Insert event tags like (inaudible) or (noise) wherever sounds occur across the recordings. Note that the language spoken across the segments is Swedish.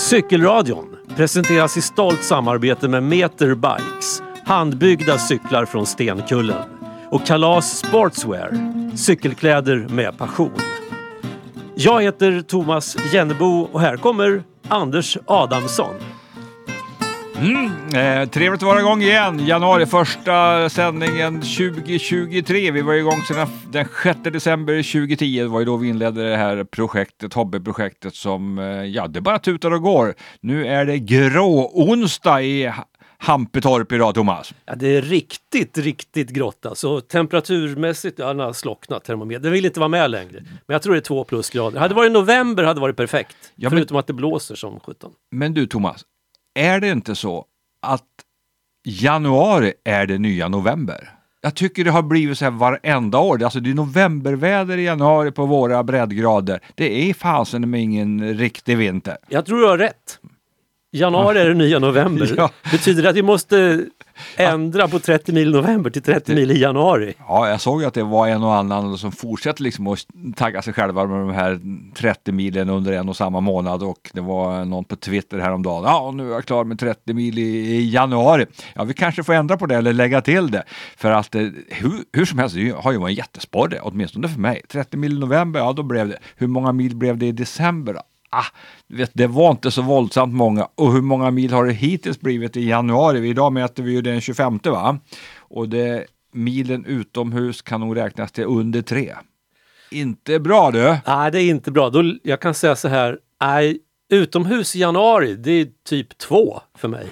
Cykelradion presenteras i stolt samarbete med Meter Bikes, handbyggda cyklar från Stenkullen och Kalas Sportswear, cykelkläder med passion. Jag heter Thomas Jennebo och här kommer Anders Adamsson. Mm, eh, trevligt att vara igång igen. Januari, första sändningen 2023. Vi var igång sedan den 6 december 2010. Det var ju då vi inledde det här projektet, hobbyprojektet som, eh, ja, det bara tutar och går. Nu är det grå onsdag i Hampetorp idag, Thomas. Ja, det är riktigt, riktigt grått alltså. Temperaturmässigt, ja, den har slocknat termometern. Den vill inte vara med längre. Men jag tror det är två plusgrader. Hade det varit november hade det varit perfekt. Ja, men- Förutom att det blåser som sjutton. Men du Thomas, är det inte så att januari är det nya november? Jag tycker det har blivit så här varenda år. Alltså det är novemberväder i januari på våra breddgrader. Det är fasen med ingen riktig vinter. Jag tror du har rätt. Januari är det nya november. (laughs) Ja. Betyder det att vi måste ändra på 30 mil i november till 30 mil i januari? Ja, jag såg ju att det var en och annan som fortsätter liksom att tagga sig själva med de här 30 milen under en och samma månad och det var någon på Twitter häromdagen. Ja, nu är jag klar med 30 mil i, i januari. Ja, vi kanske får ändra på det eller lägga till det. För att eh, hur, hur som helst, det har ju varit en jättesporre, åtminstone för mig. 30 mil i november, ja då blev det. Hur många mil blev det i december då? Ah, vet, det var inte så våldsamt många. Och hur många mil har det hittills blivit i januari? Idag mäter vi ju den 25 va? Och det, milen utomhus kan nog räknas till under tre. Inte bra du! Nej, det är inte bra. Då, jag kan säga så här. Nej, utomhus i januari, det är typ två för mig.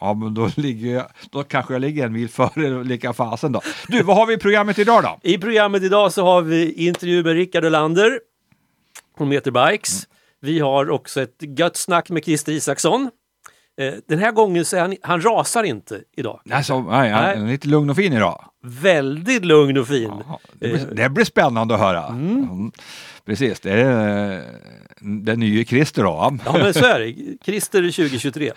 Ja, men då, ligger jag, då kanske jag ligger en mil före lika fasen då. Du, vad har vi i programmet idag då? I programmet idag så har vi intervju med Rickard Olander på Meter Bikes. Vi har också ett gött snack med Christer Isaksson. Eh, Den här gången så är han, han rasar inte idag. Nej, så, nej, jag är lite lugn och fin idag. Väldigt lugn och fin. Ja, det, blir, det blir spännande att höra. Mm. Precis, det är eh, den nya Christer då. Ja men så är det. (laughs) Christer 2023.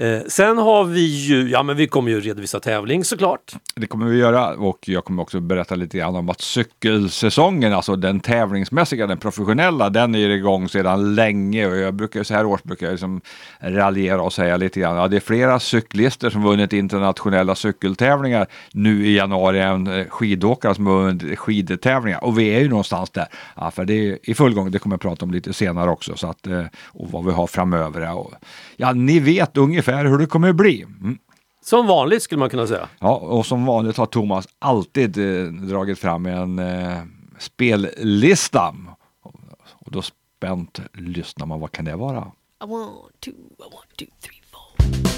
Eh, sen har vi ju, ja men vi kommer ju redovisa tävling såklart. Det kommer vi göra och jag kommer också berätta lite grann om att cykelsäsongen, alltså den tävlingsmässiga, den professionella, den är igång sedan länge och jag brukar så här års brukar jag liksom raljera och säga lite grann, ja det är flera cyklister som vunnit internationella cykeltävlingar nu i januari än eh, skidåkare som har vunnit skidtävlingar och vi är ju någonstans där. Ja, för det är i full gång, det kommer jag prata om lite senare också så att, eh, och vad vi har framöver. Ja, och, ja, ni vet ungefär hur det kommer bli. Mm. Som vanligt skulle man kunna säga. Ja, och som vanligt har Thomas alltid eh, dragit fram en eh, spellista. Och då spänt lyssnar man, vad kan det vara? I want two, I want two, three, four.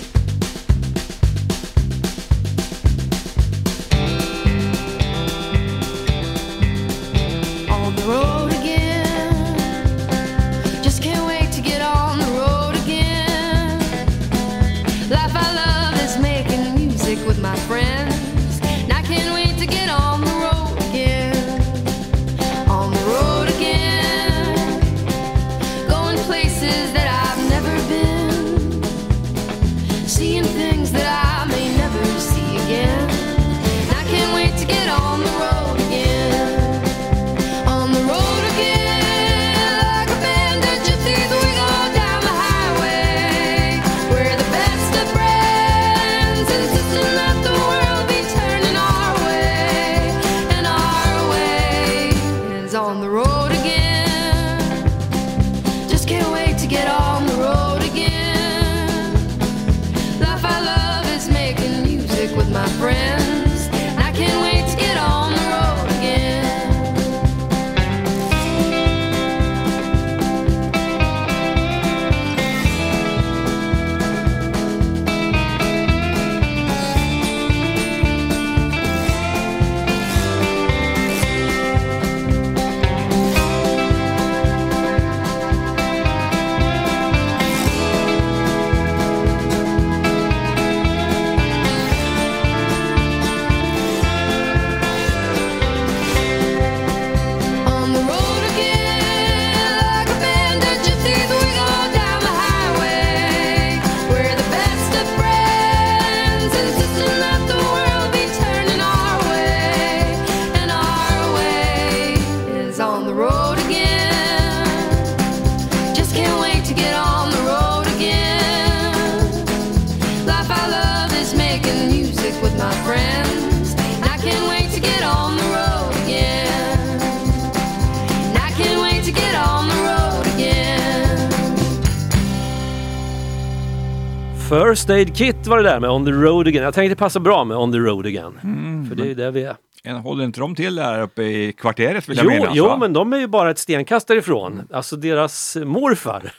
First Aid Kit var det där med On the Road Again. Jag tänkte det passar bra med On the Road Again. Mm, För det är ju där vi är. En, håller inte de till där uppe i kvarteret vill jag Jo, minnas? jo, va? men de är ju bara ett stenkast därifrån. Alltså deras morfar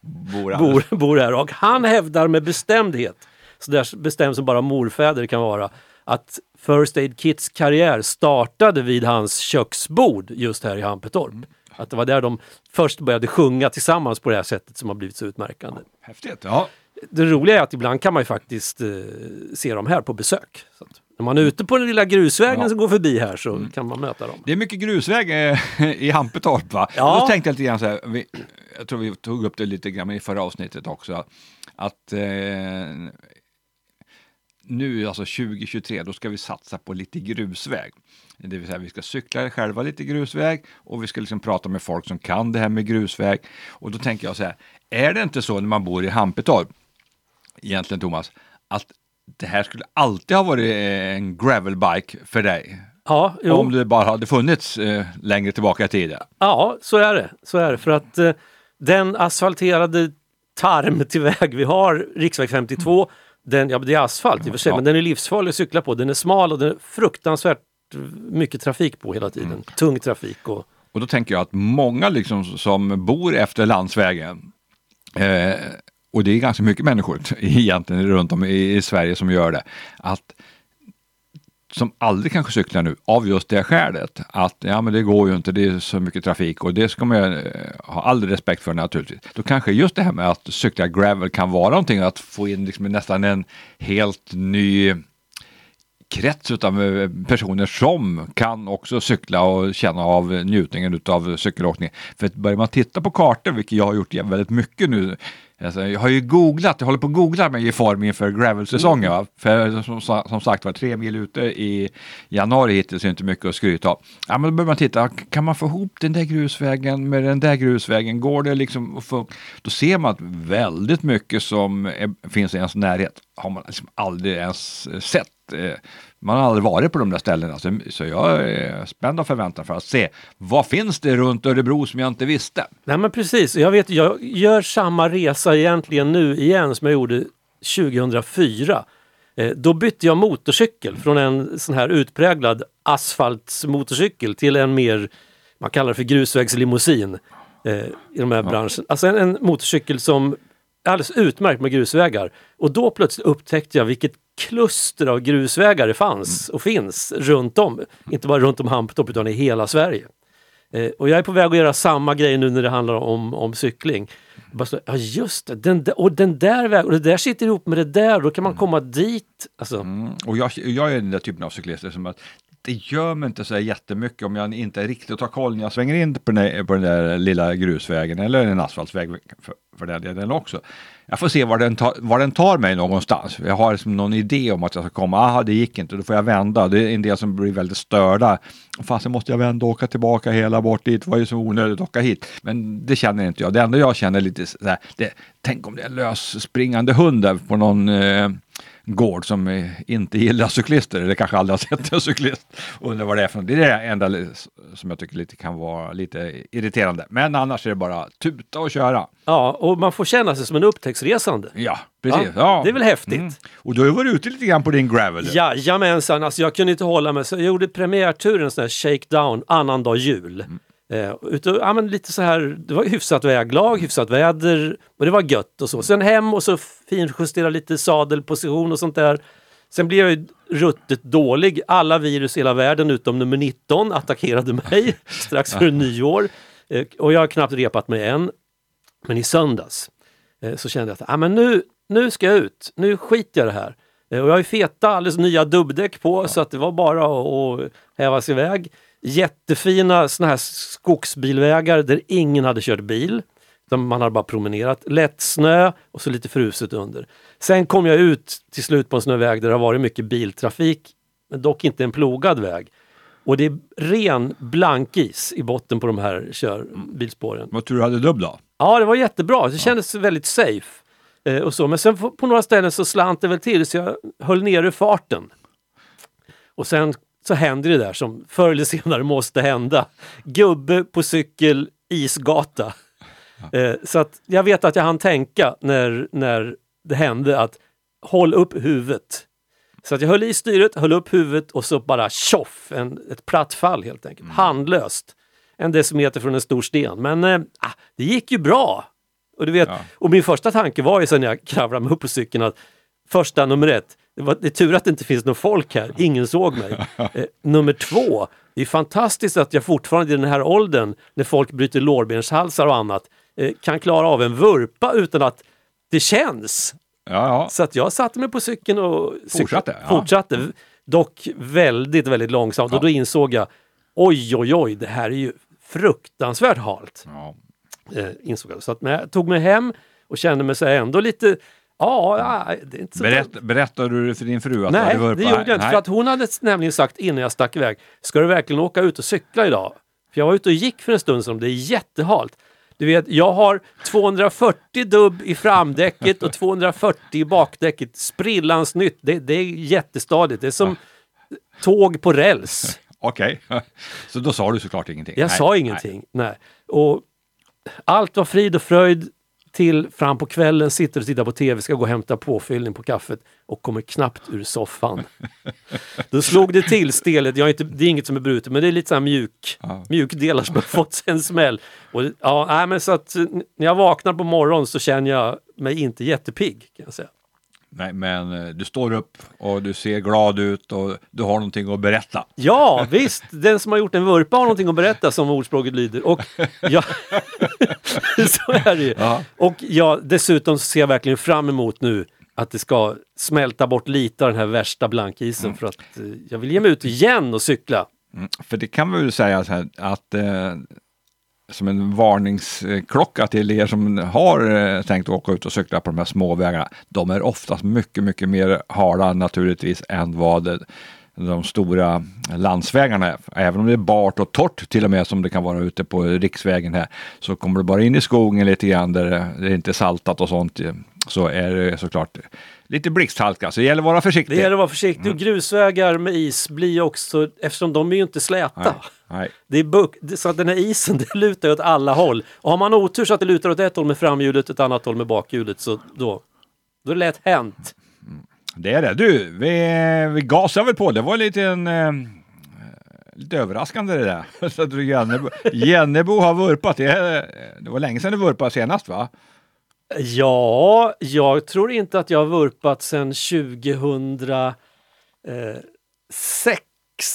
Bor alldeles- bor, bor här och han hävdar med bestämdhet, så där bestämd som bara morfäder kan vara, att First Aid Kits karriär startade vid hans köksbord just här i Hampetorp. Att det var där de först började sjunga tillsammans på det här sättet som har blivit så utmärkande. Häftigt. Ja. Det roliga är att ibland kan man ju faktiskt eh, se dem här på besök. Så när man är ute på den lilla grusvägen Ja. som går förbi här så kan man möta dem. Det är mycket grusväg eh, i Hampetorp va? Ja. Då tänkte jag lite grann så här, vi, jag tror vi tog upp det lite grann i förra avsnittet också, att eh, nu alltså 2023, då ska vi satsa på lite grusväg. Det vill säga vi ska cykla själva lite grusväg och vi ska liksom prata med folk som kan det här med grusväg. Och då tänker jag så här, är det inte så när man bor i Hampetorp, egentligen Thomas, att det här skulle alltid ha varit en gravelbike för dig? Ja, jo. Om det bara hade funnits eh, längre tillbaka i tiden. Ja, så är det. Så är det. För att eh, den asfalterade tarm till väg vi har, riksväg 52, den, ja, det är asfalt i och för sig, men den är livsfarlig att cykla på. Den är smal och den är fruktansvärt mycket trafik på hela tiden. Tung trafik. Och, Och då tänker jag att många liksom som bor efter landsvägen, eh, och det är ganska mycket människor (laughs) egentligen runt om i, i Sverige som gör det, att som aldrig kanske cyklar nu av just det skälet att ja men det går ju inte, det är så mycket trafik och det ska man ju eh, ha all respekt för naturligtvis. Då kanske just det här med att cykla gravel kan vara någonting att få in liksom nästan en helt ny krets av eh, personer som kan också cykla och känna av njutningen utav cykelåkning. För börjar man titta på kartor, vilket jag har gjort väldigt mycket nu, alltså jag har ju googlat, jag håller på att googla mig i form inför gravelsäsongen. va? För som, som sagt var, tre mil ute i januari hittills är inte mycket att skryta av. Ja, men då börjar man titta, kan man få ihop den där grusvägen med den där grusvägen? Går det liksom att få... Då ser man att väldigt mycket som är, finns i ens närhet har man liksom aldrig ens sett. Eh, Man har aldrig varit på de där ställena, så, så jag är spänd och förväntan för att se vad finns det runt Örebro som jag inte visste? nej men precis, jag vet, jag gör samma resa egentligen nu igen som jag gjorde 2004. Eh, då bytte jag motorcykel från en sån här utpräglad asfaltsmotorcykel till en mer, man kallar det för grusvägslimousin eh, i de här branschen. Alltså en, en motorcykel som är alldeles utmärkt med grusvägar. Och då plötsligt upptäckte jag vilket kluster av grusvägar det fanns och finns runt om. Inte bara runt om Hampetorp utan i hela Sverige. Eh, och jag är på väg att göra samma grej nu när det handlar om, om cykling. Bara så, ja just det, den där, och den där vägen, och det där sitter ihop med det där, då kan man komma dit. Alltså, Mm. Och jag, jag är den där typen av cyklister som att det gör mig inte så jättemycket om jag inte riktigt har koll när jag svänger in på den, där, på den där lilla grusvägen eller en asfaltsväg för, för den delen också. Jag får se var den, tar, var den tar mig någonstans. Jag har liksom någon idé om att jag ska komma, aha det gick inte, då får jag vända. Det är en del som blir väldigt störda. Fast måste jag vända och åka tillbaka hela bort dit, det var ju så onödigt att åka hit. Men det känner inte jag. Det enda jag känner lite så här, det, tänk om det är en lös springande hund där på någon eh, gård som eh, inte gillar cyklister eller kanske aldrig har sett en cyklist. Undrar vad det är för något. Det är det enda som jag tycker lite kan vara lite irriterande. Men annars är det bara tuta och köra. ja, och man får känna sig som en upptäcktsresande. Ja, precis. Ja, Ja, det är väl häftigt. Mm. Och du har ju varit ute lite grann på din gravel. Jajamensan, alltså jag kunde inte hålla mig. Så jag gjorde premiärturen, sån här shakedown, annandag jul. Eh, ute, ja, men lite så här, det var hyfsat väglag, hyfsat väder och det var gött och så. Sen hem och så finjustera lite sadelposition och sånt där. Sen blev jag ju ruttet dålig. Alla virus i hela världen utom nummer 19 attackerade mig (laughs) strax före nyår. Eh, och jag har knappt repat mig än. Men i söndags eh, så kände jag att ah, men nu, nu ska jag ut, nu skiter jag det här. Eh, och jag har ju feta, alldeles nya dubbdäck på så att det var bara att, att häva sig iväg. Jättefina såna här skogsbilvägar där ingen hade kört bil. Man hade bara promenerat. Lätt snö och så lite fruset under. Sen kom jag ut till slut på en snöväg där det har varit mycket biltrafik. Men dock inte en plogad väg. Och det är ren blankis i botten på de här körbilspåren. Vad tror du hade dubb då? Ja, det var jättebra. Det kändes väldigt safe. Eh, och så. Men sen på på några ställen så slant det väl till så jag höll nere farten. Och sen så händer det där som förr eller senare måste hända. Gubbe på cykel, isgata. Eh, så att jag vet att jag hann tänka när, när det hände att håll upp huvudet. Så att jag höll i styret, höll upp huvudet och så bara tjoff, en, ett platt fall helt enkelt. Handlöst. En decimeter från en stor sten. Men eh, ah, det gick ju bra. Och, du vet, Ja. och min första tanke var ju sen jag kravlade mig upp på cykeln att första nummer ett, det, var, det är tur att det inte finns någon folk här, ingen såg mig. (laughs) Eh, nummer två, det är fantastiskt att jag fortfarande i den här åldern, när folk bryter lårbenshalsar och annat, eh, kan klara av en vurpa utan att det känns. Ja, ja. Så att jag satte mig på cykeln och cyk- Fortsatte, ja. fortsatte. Dock väldigt, väldigt långsamt och då insåg jag oj, oj, oj, det här är ju fruktansvärt halt. Eh, insåg jag. Så att, jag tog mig hem och kände mig så ändå lite, ja, det är inte så Berätt, berättade du det för din fru att du Nej, vurpa? det gjorde jag inte. Nej. För att hon hade nämligen sagt innan jag stack iväg, ska du verkligen åka ut och cykla idag? För jag var ute och gick för en stund sedan, det är jättehalt. Du vet, jag har 240 dubb i framdäcket och 240 i bakdäcket. Sprillans nytt. Det, det är jättestadigt. Det är som tåg på räls. (laughs) Okej, så då sa du såklart ingenting? Jag Nej, sa ingenting. Nej. Och allt var frid och fröjd till fram på kvällen, sitter och tittar på tv, ska gå och hämta påfyllning på kaffet och kommer knappt ur soffan. (laughs) Då slog det till stelet, jag är inte, det är inget som är brutet men det är lite så här mjuk, Ja. mjukdelar som har (laughs) fått sig en smäll. Och, ja, nej, men så att, när jag vaknar på morgonen så känner jag mig inte jättepigg. Kan jag säga. Nej, men eh, du står upp och du ser glad ut och du har någonting att berätta. Ja, visst. Den som har gjort en vurpa har någonting att berätta som ordspråket lyder. Och ja, (laughs) så är det ju. Ja. Och ja, dessutom ser jag verkligen fram emot nu att det ska smälta bort lite av den här värsta blankisen för att eh, jag vill ge mig ut igen och cykla. Mm, För det kan vi väl säga så här att eh, som en varningsklocka till er som har eh, tänkt åka ut och cykla på de här småvägarna. De är oftast mycket, mycket mer hala naturligtvis än vad de stora landsvägarna är. Även om det är bart och torrt till och med som det kan vara ute på riksvägen här så kommer du bara in i skogen lite grann där det är inte saltat och sånt så är det såklart lite blixthalka. Så det gäller att vara försiktig. Det gäller att vara försiktig och grusvägar med is blir också, eftersom de är ju inte släta. Nej, nej. Det är det- så att den här isen (laughs) det lutar åt alla håll. Och har man otur så att det lutar åt ett håll med framhjulet ett annat håll med bakhjulet så då, då är det lätt hänt. Det är det. Du, vi, vi gasar väl på. Det var lite en... Eh, lite överraskande det där. (laughs) Så att du Jennebo, Jennebo har vurpat. Det var länge sedan du vurpade senast va? Ja, jag tror inte att jag har vurpat sedan 2006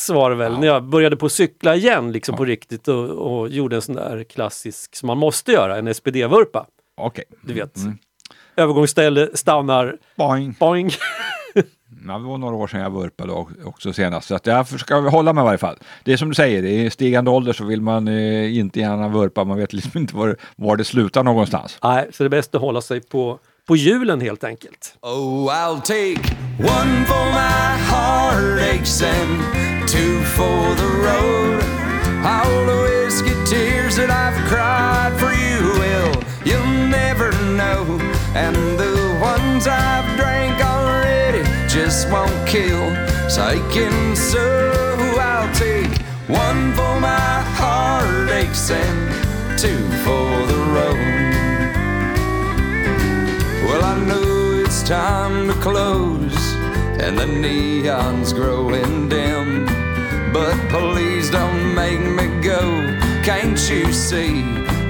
var det väl, när jag började på cykla igen liksom på riktigt och, och gjorde en sån där klassisk som man måste göra, en SPD-vurpa. Okej. Du vet. Övergångsställe, stannar, Boing. boing. Ja, det var några år sedan jag vurpade också senast. Så att jag ska hålla mig i varje fall. Det är som du säger, i stigande ålder så vill man eh, inte gärna vurpa. Man vet liksom (laughs) inte var, var det slutar någonstans. Nej, så det är bäst att hålla sig på, på hjulen helt enkelt. Oh, I'll take one for my heartaches and two for the road. All the whiskey tears that I've cried for you, well, you'll never know. And the ones I've just won't kill. Taking so I'll take one for my heartaches and two for the road. Well, I know it's time to close, and the neon's growing dim. But please don't make me go. Can't you see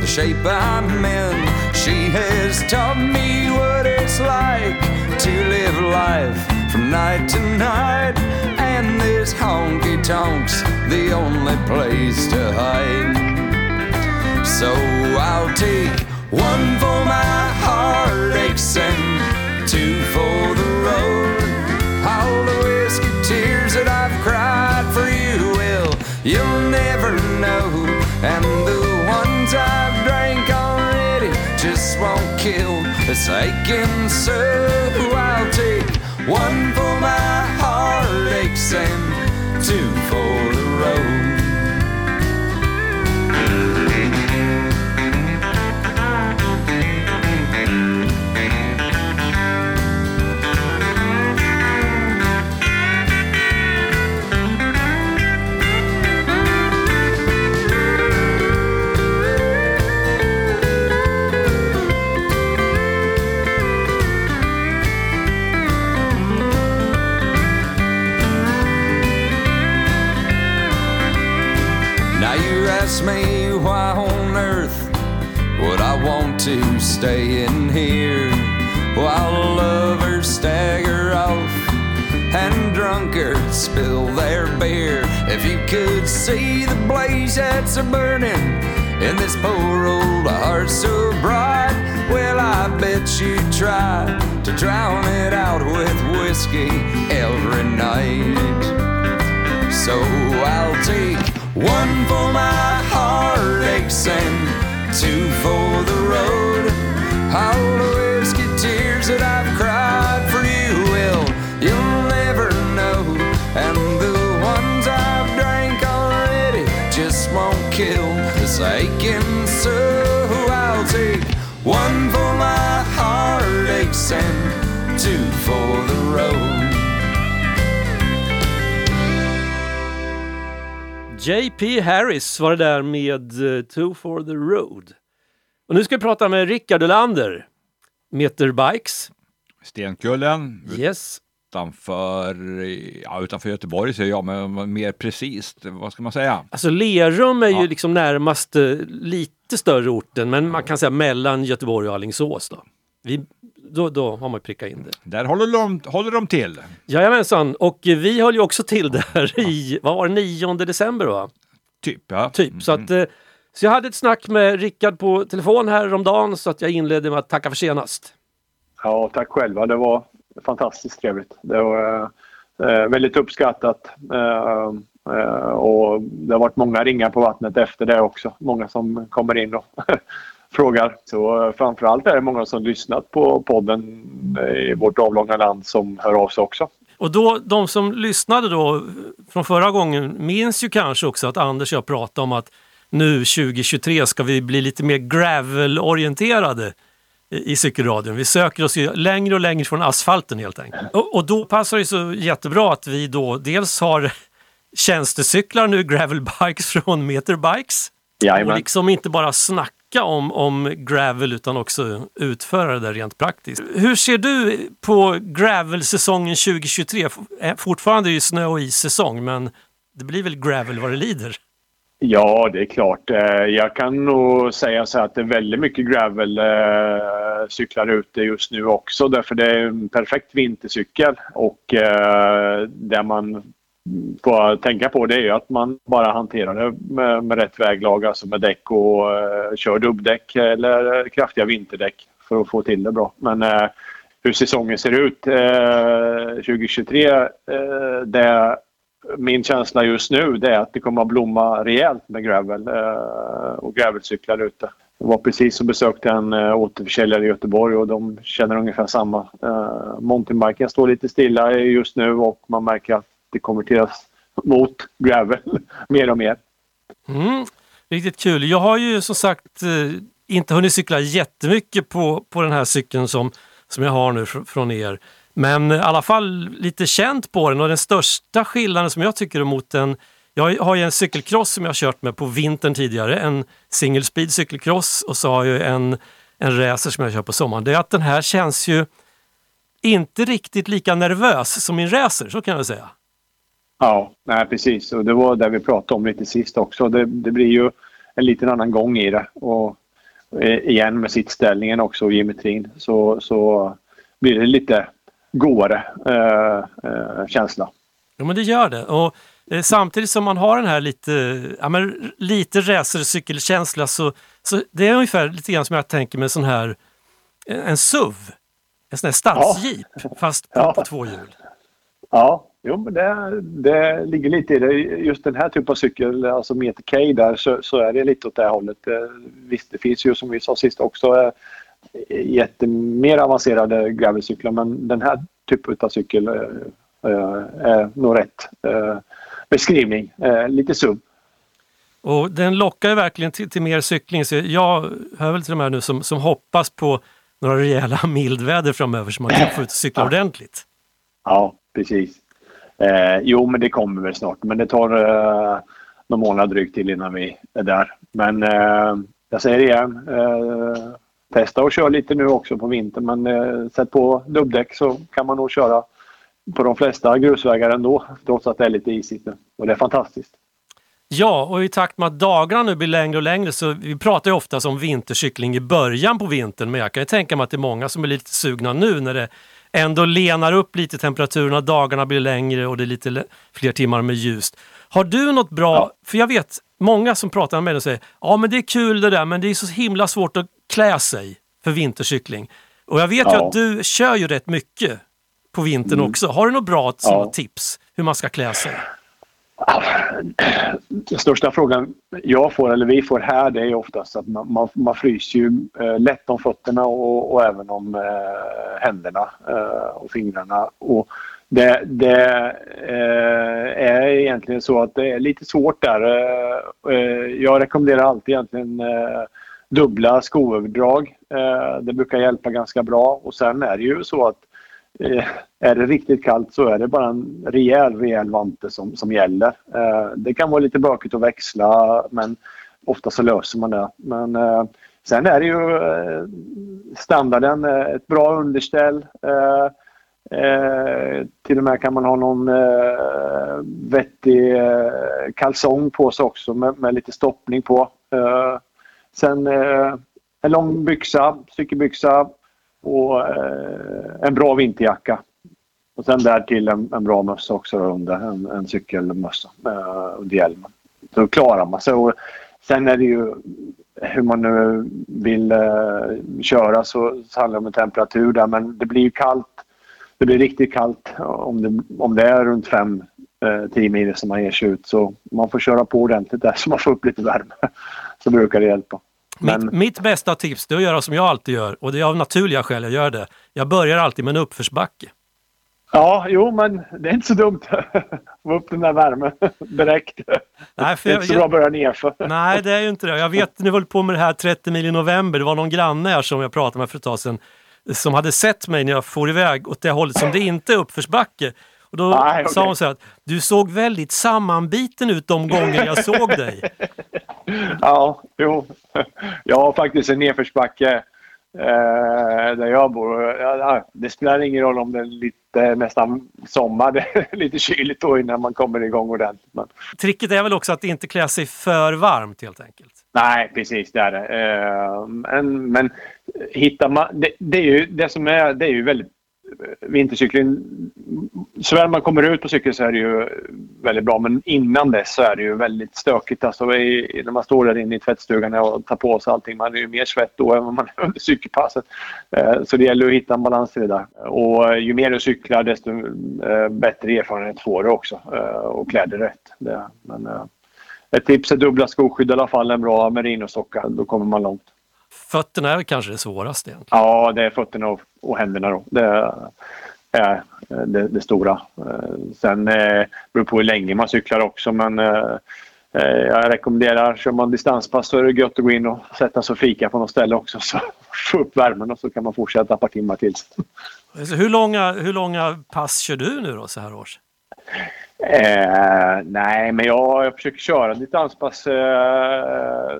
the shape I'm in? She has taught me what it's like to live life from night to night. And this honky tonk's the only place to hide. So I'll take one for my heartaches and two for the road. All the whiskey tears that I've cried for you, well, you'll never know. And the ones I've drank already just won't kill. It's aching so I'll take one for my heartaches and two JP Harris var det där med eh, Two for the Road. Och nu ska vi prata med Rickard Olander, Meter Bikes. Stenkullen Yes. utanför, ja, utanför Göteborg säger jag, men mer precis, vad ska man säga? Alltså Lerum är ju Ja. liksom närmast eh, lite större orten, men man kan säga mellan Göteborg och Alingsås. Då. Vi, då, då har man prickat in det. Där håller de, håller de till. Jajamensan, och eh, vi höll ju också till där i, vad var det, 9 december va? Typ, ja. Typ. Så, att, eh, så jag hade ett snack med Rickard på telefon här om dagen så att jag inledde med att tacka för senast. Ja, tack själva. Det var fantastiskt trevligt. Det var eh, väldigt uppskattat. Eh, eh, och det har varit många ringar på vattnet efter det också. Många som kommer in och (laughs) frågar. Så framförallt är det många som lyssnat på podden i vårt avlånga land som hör av sig också. Och då, de som lyssnade då från förra gången minns ju kanske också att Anders och jag pratade om att nu 2023 ska vi bli lite mer gravel-orienterade i cykelradion. Vi söker oss längre och längre från asfalten helt enkelt. Och, och då passar det så jättebra att vi då dels har tjänstecyklar nu, gravelbikes från Meterbikes. Och Jajamän. liksom inte bara snacka om, om gravel utan också utföra det där rent praktiskt. Hur ser du på gravelsäsongen 2023? Eh, fortfarande är det ju snö och issäsong men det blir väl gravel vad det lider? Ja, det är klart. Eh, jag kan nog säga så här att det är väldigt mycket gravel-cyklar eh, ute just nu också. Därför det är en perfekt vintercykel. Och där man får tänka på det är ju att man bara hanterar det med, med rätt väglag, alltså med däck och eh, kör dubbdäck eller kraftiga vinterdäck för att få till det bra. Men eh, hur säsongen ser ut eh, 2023, eh, det min känsla just nu det är att det kommer att blomma rejält med gravel eh, och gravelcyklar ute. Jag var precis och besökte en äh, återförsäljare i Göteborg och de känner ungefär samma. Äh, mountainbiken står lite stilla just nu och man märker att det konverteras mot gravel (laughs) mer och mer. Mm, riktigt kul. Jag har ju som sagt eh, inte hunnit cykla jättemycket på, på den här cykeln som, som jag har nu fr- från er. Men i alla fall lite känt på den och den största skillnaden som jag tycker mot en jag har ju en cykelcross som jag har kört med på vintern tidigare, en single speed cykelcross och så har jag en, en racer som jag kör på sommaren. Det är att den här känns ju inte riktigt lika nervös som min racer, så kan jag säga. Ja, nej, precis. Och det var det vi pratade om lite sist också. Det, det blir ju en liten annan gång i det. Och eh, igen med sittställningen också och geometrin så, så blir det lite godare eh, eh, känsla. Ja men det gör det. Och eh, samtidigt som man har den här lite, ja, men, lite racercykelkänsla så, så det är ungefär lite grann som jag tänker med sån här en, SUV. En sån här stadsjeep fast på, Ja. på två hjul. Ja, jo, men det, det ligger lite i det. Just den här typen av cykel, alltså Meter K där, så, så är det lite åt det hållet. Eh, Visst, det finns ju som vi sa sist också eh, jättemer avancerade gravelcyklar men den här typen av cykel eh, är nog rätt beskrivning. Lite SUV. Och den lockar ju verkligen till, till mer cykling. Så jag hör väl till de här nu som, som hoppas på några rejäla (laughs) mildväder framöver så man kan få ut och cykla ordentligt. Ja, precis. Eh, jo, men det kommer väl snart. Men det tar eh, någon månad drygt till innan vi är där. Men eh, jag säger det igen. Eh, testa och köra lite nu också på vintern. Men eh, sätt på dubbdäck så kan man nog köra på de flesta grusvägar ändå. Trots att det är lite isigt nu. Och det är fantastiskt. Ja, och i takt med att dagarna nu blir längre och längre så vi pratar ju ofta om vintercykling i början på vintern men jag kan ju tänka mig att det är många som är lite sugna nu när det ändå lenar upp lite temperaturerna, dagarna blir längre och det är lite le- fler timmar med ljust. Har du något bra, Ja. för jag vet många som pratar med mig och säger ja men det är kul det där men det är så himla svårt att klä sig för vintercykling. Och jag vet ju Ja. att du kör ju rätt mycket på vintern också. Har du något bra Ja. tips hur man ska klä sig? Ah. Den största frågan jag får, eller vi får här, det är ju oftast att man, man, man fryser ju eh, lätt om fötterna och, och även om eh, händerna eh, och fingrarna. Och det det eh, är egentligen så att det är lite svårt där. Eh, eh jag rekommenderar alltid egentligen eh, dubbla skoöverdrag. Eh, det brukar hjälpa ganska bra och sen är det ju så att Eh, är det riktigt kallt så är det bara en rejäl, rejäl vante som, som gäller. Eh, det kan vara lite bökigt att växla men ofta så löser man det. Men eh, sen är det ju eh, standarden, eh, ett bra underställ. Eh, eh, till och med kan man ha någon eh, vettig eh, kalsong på sig också med, med lite stoppning på. Eh, sen eh, en lång byxa, cykelbyxa och eh, en bra vinterjacka. Och sen därtill en, en bra mössa också under, en, en cykelmössa eh, under hjälmen. Så klarar man sig. Och sen är det ju hur man nu vill eh, köra så, så handlar det om temperatur där men det blir ju kallt. Det blir riktigt kallt om det, om det är runt 5-10 eh, mil som man ger sig ut så man får köra på ordentligt där så man får upp lite värme. (laughs) Så brukar det hjälpa. Men- Mitt, mitt bästa tips är att göra som jag alltid gör och det är av naturliga skäl jag gör det. Jag börjar alltid med en uppförsbacke. Ja, jo, men det är inte så dumt. (laughs) Få upp den där värmen (laughs) direkt. Nej, för Det är jag, inte så bra att börja nerför. (laughs) nej, det är ju inte det. Jag vet, ni höll på med det här 30 mil i november. Det var någon granne här som jag pratade med för ett tag sedan som hade sett mig när jag for iväg åt det hållet som det inte är uppförsbacke. Och då Nej, sa hon så här att du såg väldigt sammanbiten ut de gånger jag såg dig. (laughs) Ja, jo. Jag har faktiskt en nedförsbacke eh, där jag bor. Ja, det spelar ingen roll om det är lite nästan sommar. (laughs) Det är lite kyligt då innan man kommer igång ordentligt. Men, Tricket är väl också att inte klä sig för varmt helt enkelt. nej, precis det är det. Eh, men, men hittar man... Det, det, är ju, det som är, det är ju väldigt vintercykling, så väl man kommer ut på cykel så är det ju väldigt bra men innan dess så är det ju väldigt stökigt. Alltså i, när man står där inne i tvättstugan och tar på sig allting. Man är ju mer svett då än vad man är under cykelpasset. Eh, Så det gäller att hitta en balans i det där. Och ju mer du cyklar desto eh, bättre erfarenhet får du också eh, och klä dig rätt. Det, men, eh, ett tips är dubbla skoskydd i alla fall, en bra merinosockar. Då kommer man långt. Fötterna är kanske det svåraste egentligen. Ja, det är fötterna och, och händerna då. Det är eh, det, det stora. Eh, Sen eh, beror på hur länge man cyklar också men eh, eh, jag rekommenderar, kör man distanspass så är det gött att gå in och sätta sig och fika på något ställe också (laughs) så få upp värmen och så kan man fortsätta ett par timmar till. Så hur, långa, hur långa pass kör du nu då så här års? Eh, nej, men jag, jag försöker köra distanspass eh,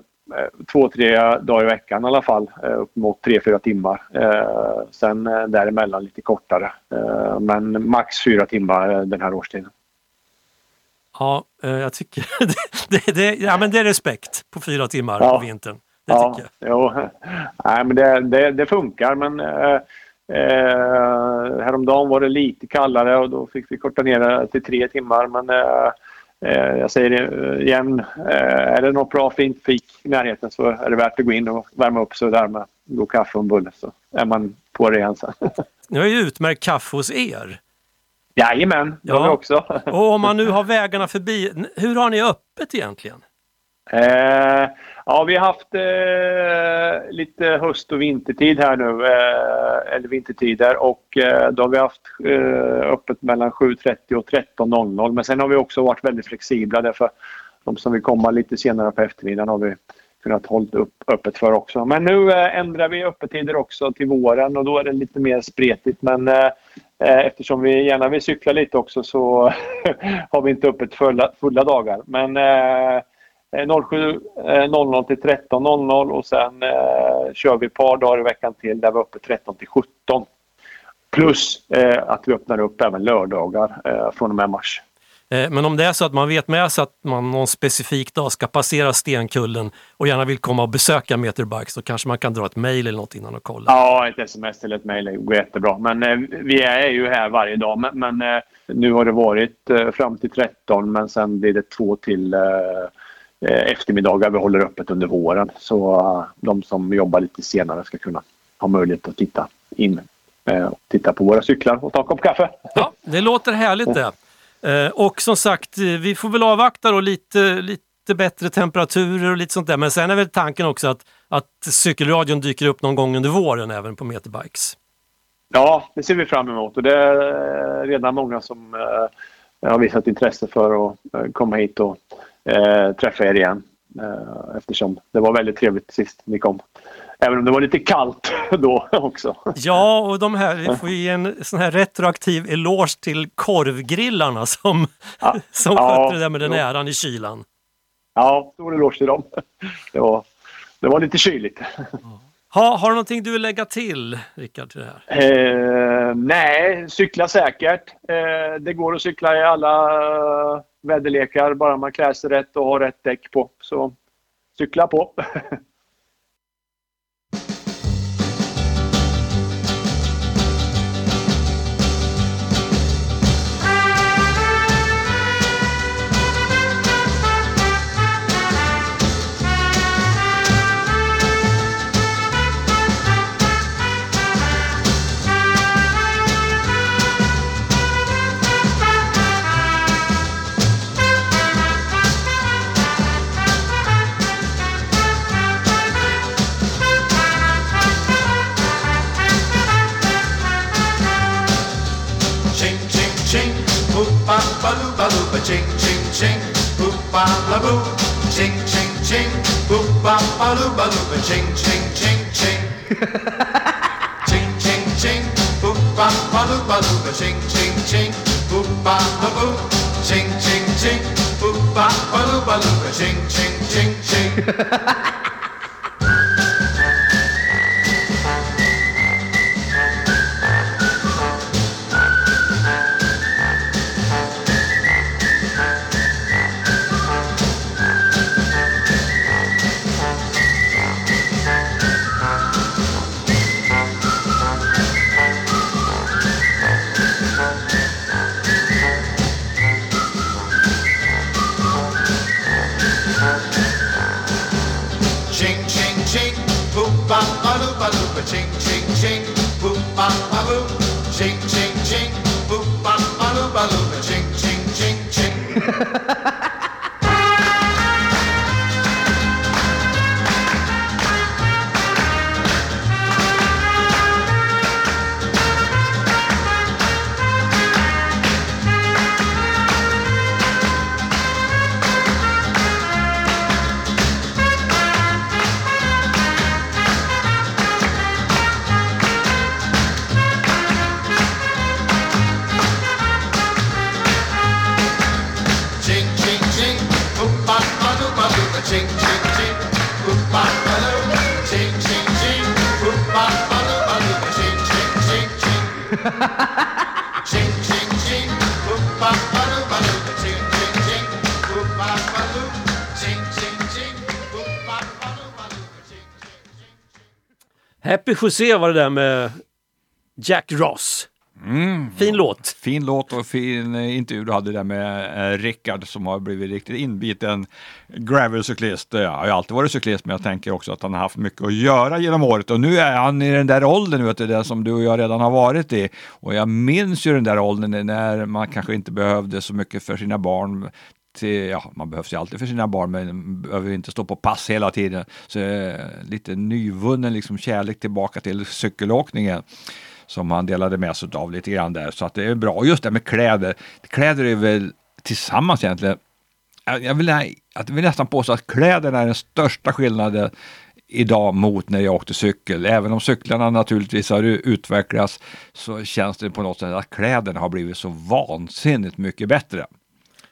två, tre dagar i veckan i alla fall. Eh, upp mot tre, fyra timmar. Eh, sen eh, däremellan lite kortare. Eh, men max fyra timmar eh, den här årstiden. Ja, eh, jag tycker (laughs) det, det, ja, men det är respekt på fyra timmar Ja. på vintern. Det ja, tycker jag. Jo, (laughs) nej, men det, det, det funkar men eh, eh, häromdagen var det lite kallare och då fick vi korta ner det till tre timmar. Men eh, eh, jag säger det igen, eh, är det något bra fint fik i närheten så är det värt att gå in och värma upp sig där med god kaffe och en bulle så är man på det igen sen. (laughs) Ni har ju utmärkt kaffe hos er. Jajamän, det har Ja. vi också. Och om man nu (laughs) har vägarna förbi, hur har ni öppet egentligen? Eh, ja, vi har haft eh, lite höst och vintertid här nu. Eh, eller vintertider. Och eh, då har vi haft eh, öppet mellan 7.30 och 13.00. Men sen har vi också varit väldigt flexibla därför de som vill komma lite senare på eftermiddagen har vi kunnat hålla upp öppet för också. Men nu eh, ändrar vi öppettider också till våren och då är det lite mer spretigt. Men eh, eh eftersom vi gärna vill cykla lite också så (laughs) har vi inte öppet fulla, fulla dagar. Men Eh, 07.00 till 13.00 och sen eh, kör vi ett par dagar i veckan till där vi är uppe 13 till 17. Plus eh, att vi öppnar upp även lördagar eh, från och med mars. Eh, Men om det är så att man vet med sig att man någon specifik dag ska passera Stenkullen och gärna vill komma och besöka Meterbikes, då kanske man kan dra ett mejl eller något innan och kolla. Ja, ett sms eller ett mejl går jättebra. Men eh, vi är ju här varje dag. Men, men eh, nu har det varit eh, fram till 13 men sen blir det två till eh, eh, eftermiddagar vi håller öppet under våren. Så eh, de som jobbar lite senare ska kunna ha möjlighet att titta in eh, och titta på våra cyklar och ta en kopp kaffe. Ja, det låter härligt det. Eh, Och som sagt, eh, vi får väl avvakta då lite, lite bättre temperaturer och lite sånt där. Men sen är väl tanken också att, att cykelradion dyker upp någon gång under våren även på Meterbikes. Ja, det ser vi fram emot och det är redan många som eh, har visat intresse för att eh, komma hit och eh, träffa er igen. Eh, eftersom det var väldigt trevligt sist ni kom. Även om det var lite kallt (laughs) då också. Ja, och de här, vi får ge en sån här retroaktiv eloge till korvgrillarna som, Ja. (laughs) som Ja, skötte det där med den jo. äran i kylan. Ja, stor eloge till dem. (laughs) Det var, det var lite kyligt. Ha, har du någonting du vill lägga till, Rickard, till det här? Eh, nej, cykla säkert. Eh, det går att cykla i alla väderlekar bara man klär sig rätt och har rätt däck på. Så cykla på. (laughs) ba la boo. Ching ching ching, boop ba ba loo ba loo ba ching ching ching ching. (laughs) Ching ching ching, boop ba ba loo ba loo ba ching ching ching, boop ba la boo. Ching ching ching, boop ba ba loo ba loo ba ching ching ching. Ching (laughs) ba ching ching ching, boop ba ba boo. Ching ching ching, boop ba ba loo ba loo ching ching ching. Ching (laughs) José var det där med Jack Ross. Fin låt. Fin låt och fin eh, intervju du hade där med eh, Rickard som har blivit riktigt inbiten gravelcyklist. Jag har alltid varit cyklist men jag tänker också att han har haft mycket att göra genom året och nu är han i den där åldern, vet du, det som du och jag redan har varit i. Och jag minns ju den där åldern när man kanske inte behövde så mycket för sina barn Eh, ja, man behövs ju alltid för sina barn, men behöver ju inte stå på pass hela tiden. Så eh, lite nyvunnen liksom kärlek tillbaka till cykelåkningen som han delade med sig av lite grann där. Så att det är bra. Och just det med kläder. Kläder är väl tillsammans egentligen. Jag vill, jag vill nästan påstå att kläderna är den största skillnaden idag mot när jag åkte cykel. Även om cyklarna naturligtvis har utvecklats så känns det på något sätt att kläderna har blivit så vansinnigt mycket bättre.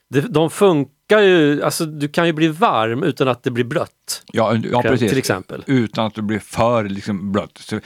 Det, de funkar ju, alltså du kan ju bli varm utan att det blir blött. Ja, ja Till precis. exempel. Utan att det blir för liksom, blött. Så,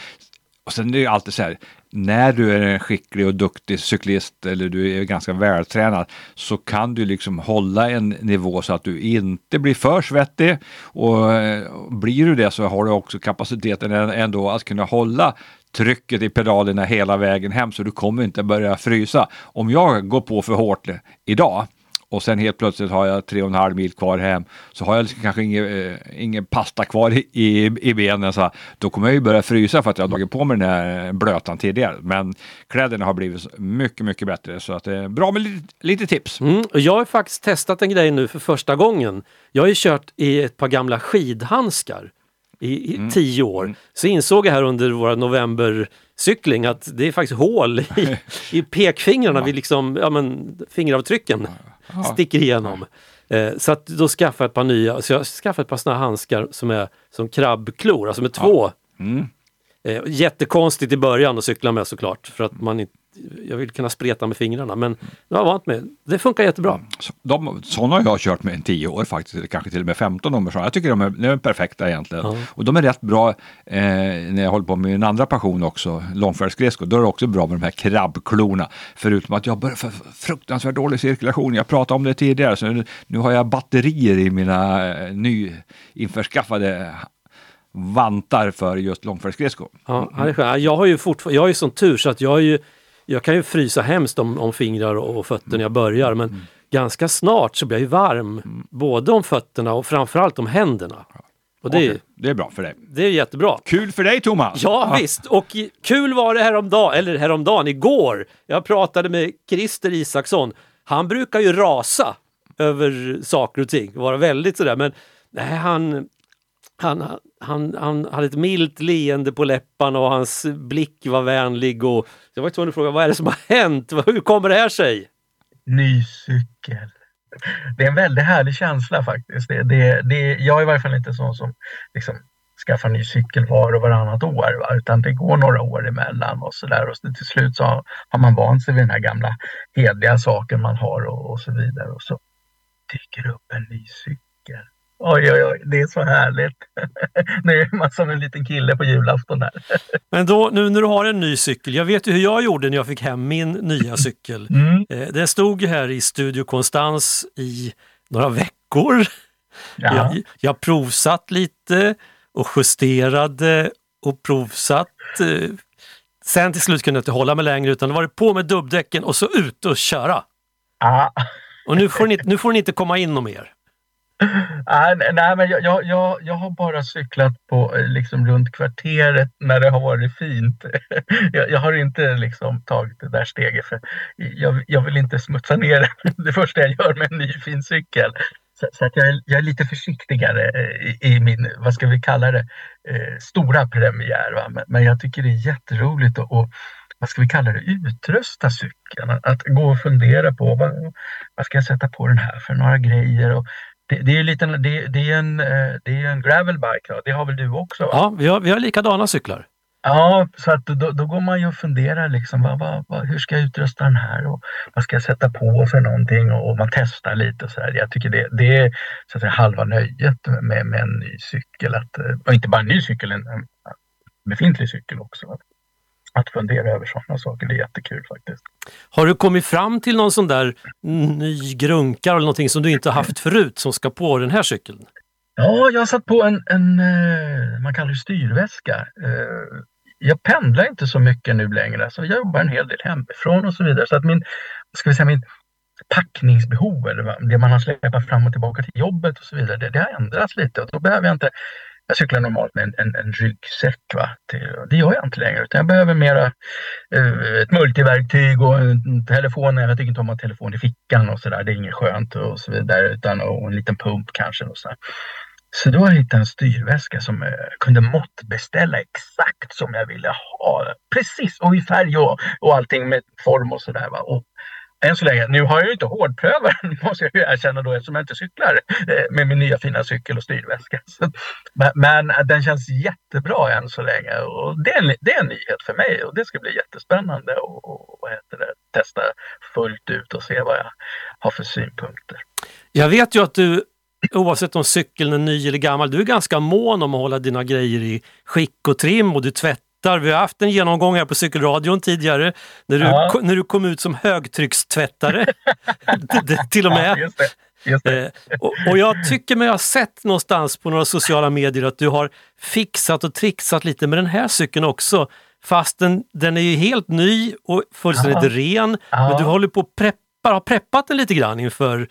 och sen är det ju alltid så här, när du är en skicklig och duktig cyklist eller du är ganska vältränad så kan du liksom hålla en nivå så att du inte blir för svettig och eh, blir du det så har du också kapaciteten ändå att kunna hålla trycket i pedalerna hela vägen hem så du kommer inte börja frysa. Om jag går på för hårt idag och sen helt plötsligt har jag tre och en halv mil kvar hem så har jag liksom kanske ingen, eh, ingen pasta kvar i, i, i benen. Så då kommer jag ju börja frysa för att jag har dragit på mig den här blötan tidigare. Men kläderna har blivit mycket, mycket bättre så att det är bra med lite, lite tips. Mm, jag har faktiskt testat en grej nu för första gången. Jag har ju kört i ett par gamla skidhandskar i, i tio år. Så insåg jag här under våra novembercykling att det är faktiskt hål i, (laughs) i pekfingrarna vid liksom, ja, men, fingeravtrycken sticker igenom. Eh, så att då skaffade jag ett par nya, så jag skaffade ett par såna handskar som är som krabbklor, alltså med två. Eh, jättekonstigt i början att cykla med såklart, för att man inte, jag vill kunna spreta med fingrarna men jag har vant mig. Det funkar jättebra. Så- De, sådana har jag kört med i 10 år faktiskt, kanske till och med 15 år. Jag tycker de är, de är perfekta egentligen. Ja. Och de är rätt bra eh, när jag håller på med min andra passion också, långfärdsskridskor. Då är det också bra med de här krabbklorna. Förutom att jag har fruktansvärt dålig cirkulation. Jag pratade om det tidigare, så nu, nu har jag batterier i mina eh, nyinförskaffade vantar för just långfärdsskridskor. Ja, det. Jag har ju fortfarande, jag har ju sån tur så att jag, har ju, jag kan ju frysa hemskt om, om fingrar och, fötter när jag börjar men ganska snart så blir jag ju varm både om fötterna och framförallt om händerna. Och det, Okej, det är bra för dig. det är jättebra. Kul för dig Thomas! Ja visst, och kul var det häromdagen, eller häromdagen, igår. Jag pratade med Christer Isaksson. Han brukar ju rasa över saker och ting, vara väldigt sådär, men nej, han, han, han, han hade ett milt leende på läpparna och hans blick var vänlig. Och jag var tvungen att fråga, vad är det som har hänt? Hur kommer det här sig? Ny cykel. Det är en väldigt härlig känsla faktiskt. Det, det, det, jag är i varje fall inte sån som liksom skaffar ny cykel var och varannat år. Va? Utan det går några år emellan och sådär. Och så till slut så har, har man vant sig vid den här gamla hedliga saken man har och, och så vidare. Och så dyker upp en ny cykel. Oj, oj, oj, det är så härligt. (laughs) nu är man som en liten kille på julafton där. (laughs) Men då, nu när du har en ny cykel, jag vet ju hur jag gjorde när jag fick hem min nya cykel. Mm. Eh, Den stod ju här i Studio Konstans i några veckor. Ja. Jag, jag provsatt lite och justerade och provsatt. eh, Sen till slut kunde jag inte hålla mig längre utan då var det på med dubbdäcken och så ut och köra. Ja. Och nu får ni, nu får ni inte komma in och mer. Nej, nej, men jag, jag, jag, har bara cyklat på eh, liksom runt kvarteret när det har varit fint. (laughs) Jag, jag har inte liksom tagit det där steget för jag, jag vill inte smutsa ner (laughs) det första jag gör med en ny fin cykel. Så, så att jag, är, jag är lite försiktigare eh, i, i min, vad ska vi kalla det, eh, stora premiär. Va? Men, men jag tycker det är jätteroligt att och, vad ska vi kalla det, utrusta cykeln. Att, att gå och fundera på vad, vad ska jag sätta på den här för några grejer. Och, det, det, är lite, det, det, är en, eh, det är en gravelbike, det har väl du också? Va? Ja, vi har, vi har likadana cyklar. Ja, så att då, då går man ju och funderar liksom, vad, vad, vad, hur ska jag utrusta den här och vad ska jag sätta på för någonting och, och man testar lite och så här. Jag tycker det, det är så att säga, halva nöjet med, med en ny cykel, att, eh, och inte bara en ny cykel, en, en befintlig cykel också. Att fundera över sådana saker, det är jättekul faktiskt. Har du kommit fram till någon sån där ny grunkar eller någonting som du inte haft förut som ska på den här cykeln? Ja, jag har satt på en, en eh, man kallar det styrväska. Eh, Jag pendlar inte så mycket nu längre, så jag jobbar en hel del hemifrån och så vidare. Så att min, ska vi säga, min packningsbehov, eller det man har släpat fram och tillbaka till jobbet och så vidare, det, det har ändrats lite. Och då behöver jag inte, jag cyklar normalt med en, en, en ryggsäck. Va? Det, det gör jag inte längre, utan jag behöver mera eh, ett multiverktyg och en telefon. Jag tycker inte om att ha telefon i fickan och sådär. Det är inget skönt och så vidare. Utan, och en liten pump kanske. Och så, där. så då har jag hittat en styrväska som jag kunde måttbeställa exakt som jag ville ha. Precis, och i färg och, och allting med form och sådär. Och än så länge, nu har jag ju inte hårdprövat den, (laughs) måste jag ju erkänna då eftersom jag inte cyklar eh, med min nya fina cykel och styrväska. (laughs) Så, men, men eh, den känns jättebra än så länge och det är, en- det är en nyhet för mig och det ska bli jättespännande och, och vad heter det, testa fullt ut och se vad jag har för synpunkter. Jag vet ju att du, oavsett om cykeln är ny eller gammal, du är ganska mån om att hålla dina grejer i skick och trim och du tvättar tvättar. Vi har haft en genomgång här på cykelradion tidigare när du, Ja. när du kom ut som högtryckstvättare. (laughs) Till och Ja, med. just det. Just det. Eh, och, och jag tycker mig ha sett någonstans på några sociala medier att du har fixat och trixat lite med den här cykeln också. Fast den, den är ju helt ny och fullständigt Ja. ren. Ja. Men du håller på att preppa, har preppat den lite grann inför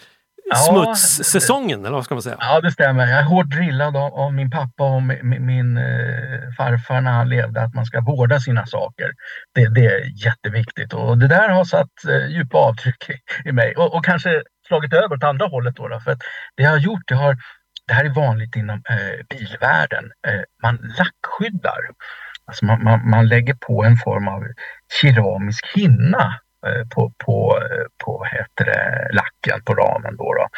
Ja, smutssäsongen, eller vad ska man säga? Ja, det stämmer. Jag är hårt drillad av, av min pappa och mi- mi- min eh, farfar när han levde att man ska vårda sina saker. Det, det är jätteviktigt och det där har satt eh, djupa avtryck i, i mig och, och kanske slagit över åt andra hållet. Då, då, för att det jag har gjort, det, har, det här är vanligt inom eh, bilvärlden. Eh, man lackskyddar. Alltså man, man, man lägger på en form av keramisk hinna Eh, på, på, eh, på heter det, lacken på ramen. Då, då.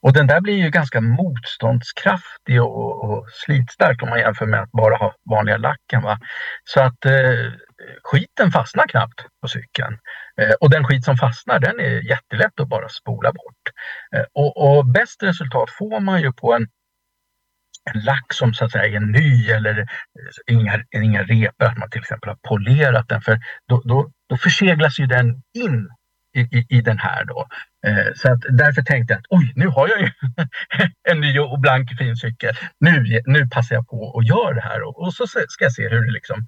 Och den där blir ju ganska motståndskraftig och, och slitstark om man jämför med att bara ha vanliga lacken. Va? Så att eh, skiten fastnar knappt på cykeln. Eh, och den skit som fastnar den är jättelätt att bara spola bort. Eh, och, och bäst resultat får man ju på en en lack som så att säga är ny eller eh, inga, inga repor, att man till exempel har polerat den. För då, då, då förseglas ju den in i, i, i den här då. Eh, så att därför tänkte jag att oj, nu har jag ju (laughs) en ny och blank fin cykel. Nu, nu passar jag på och gör det här och, och så ska jag se hur det liksom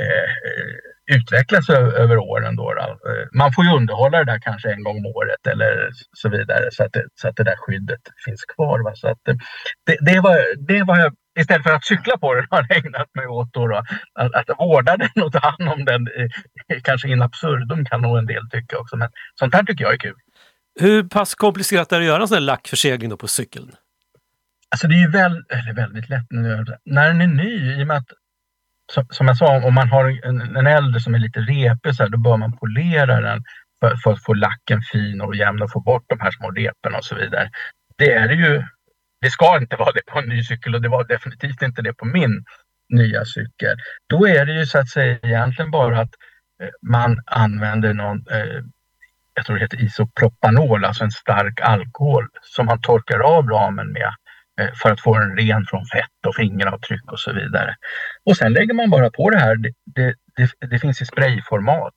eh, eh utvecklas över, över åren. Då, då. Eh, man får ju underhålla det där kanske en gång om året eller så vidare så att det, så att det där skyddet finns kvar. Va? Så att, eh, det, det, var, det var jag, istället för att cykla på den har jag ägnat mig åt då, då, att, att vårda den och ta hand om den. Eh, Kanske in absurdum kan nog en del tycka också, men sånt här tycker jag är kul. Hur pass komplicerat är det att göra en sån här lackförsegling på cykeln? Alltså det är ju väl, eller väldigt lätt nu. När den är ny, i och med att som, som jag sa, om man har en, en äldre som är lite repig så här, då bör man polera den för, för att få lacken fin och jämn och få bort de här små reporna och så vidare. Det är ju. Det ska inte vara det på en ny cykel och det var definitivt inte det på min nya cykel. Då är det ju så att säga egentligen bara att eh, man använder någon eh, jag tror det heter isopropanol, alltså en stark alkohol som man torkar av ramen med eh, för att få den ren från fett och fingeravtryck och så vidare. Och sen lägger man bara på det här. Det, det, det, det finns i sprayformat.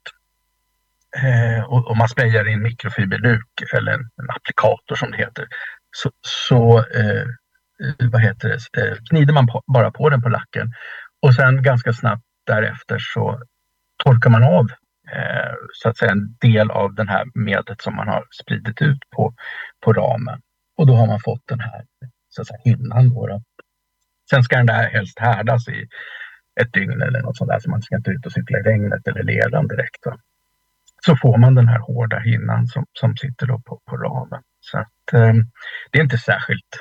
Eh, och, och man sprayar i en mikrofiberduk eller en, en applikator som det heter. Så, så eh, eh, vad heter det, eh, knider man på, bara på den på lacken och sen ganska snabbt därefter så torkar man av eh, så att säga en del av den här medlet som man har spridit ut på, på ramen. Och då har man fått den här så att säga, hinnan. Då, då. Sen ska den där helst härdas i ett dygn eller något sånt där så man ska inte ut och cykla i regnet eller ledan direkt. Va? Så får man den här hårda hinnan som, som sitter då på, på ramen. Så att, eh, det är inte särskilt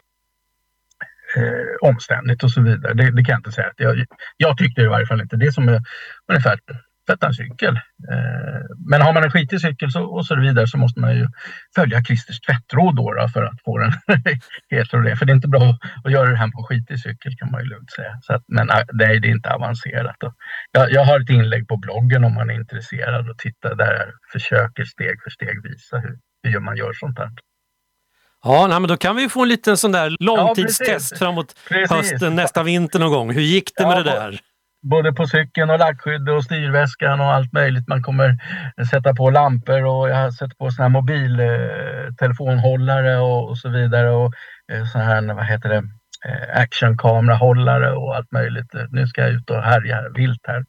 eh, omständigt och så vidare. Det, det kan jag inte säga. Att jag, jag tyckte i varje fall inte. Det är som är ungefär tvätta en cykel. Eh, men har man en skitig cykel så, och så vidare så måste man ju följa Christers tvättråd då, för att få den (laughs) helt och det. För det är inte bra att göra det här på en skitig cykel kan man ju lugnt säga. Så att, men äh, nej, det är inte avancerat. Jag, jag har ett inlägg på bloggen om man är intresserad och titta där jag försöker steg för steg visa hur, hur man gör sånt här. Ja, nej, men då kan vi få en liten sån där långtidstest precis. framåt Precis. hösten, nästa vinter någon gång. Hur gick det Ja, med det där? Både på cykeln och lackskydd och styrväskan och allt möjligt. Man kommer sätta på lampor och jag har sett på såna här mobiltelefonhållare och, och så vidare och eh, så här, vad heter det, eh, actionkamerahållare och allt möjligt. Nu ska jag ut och härja vilt här.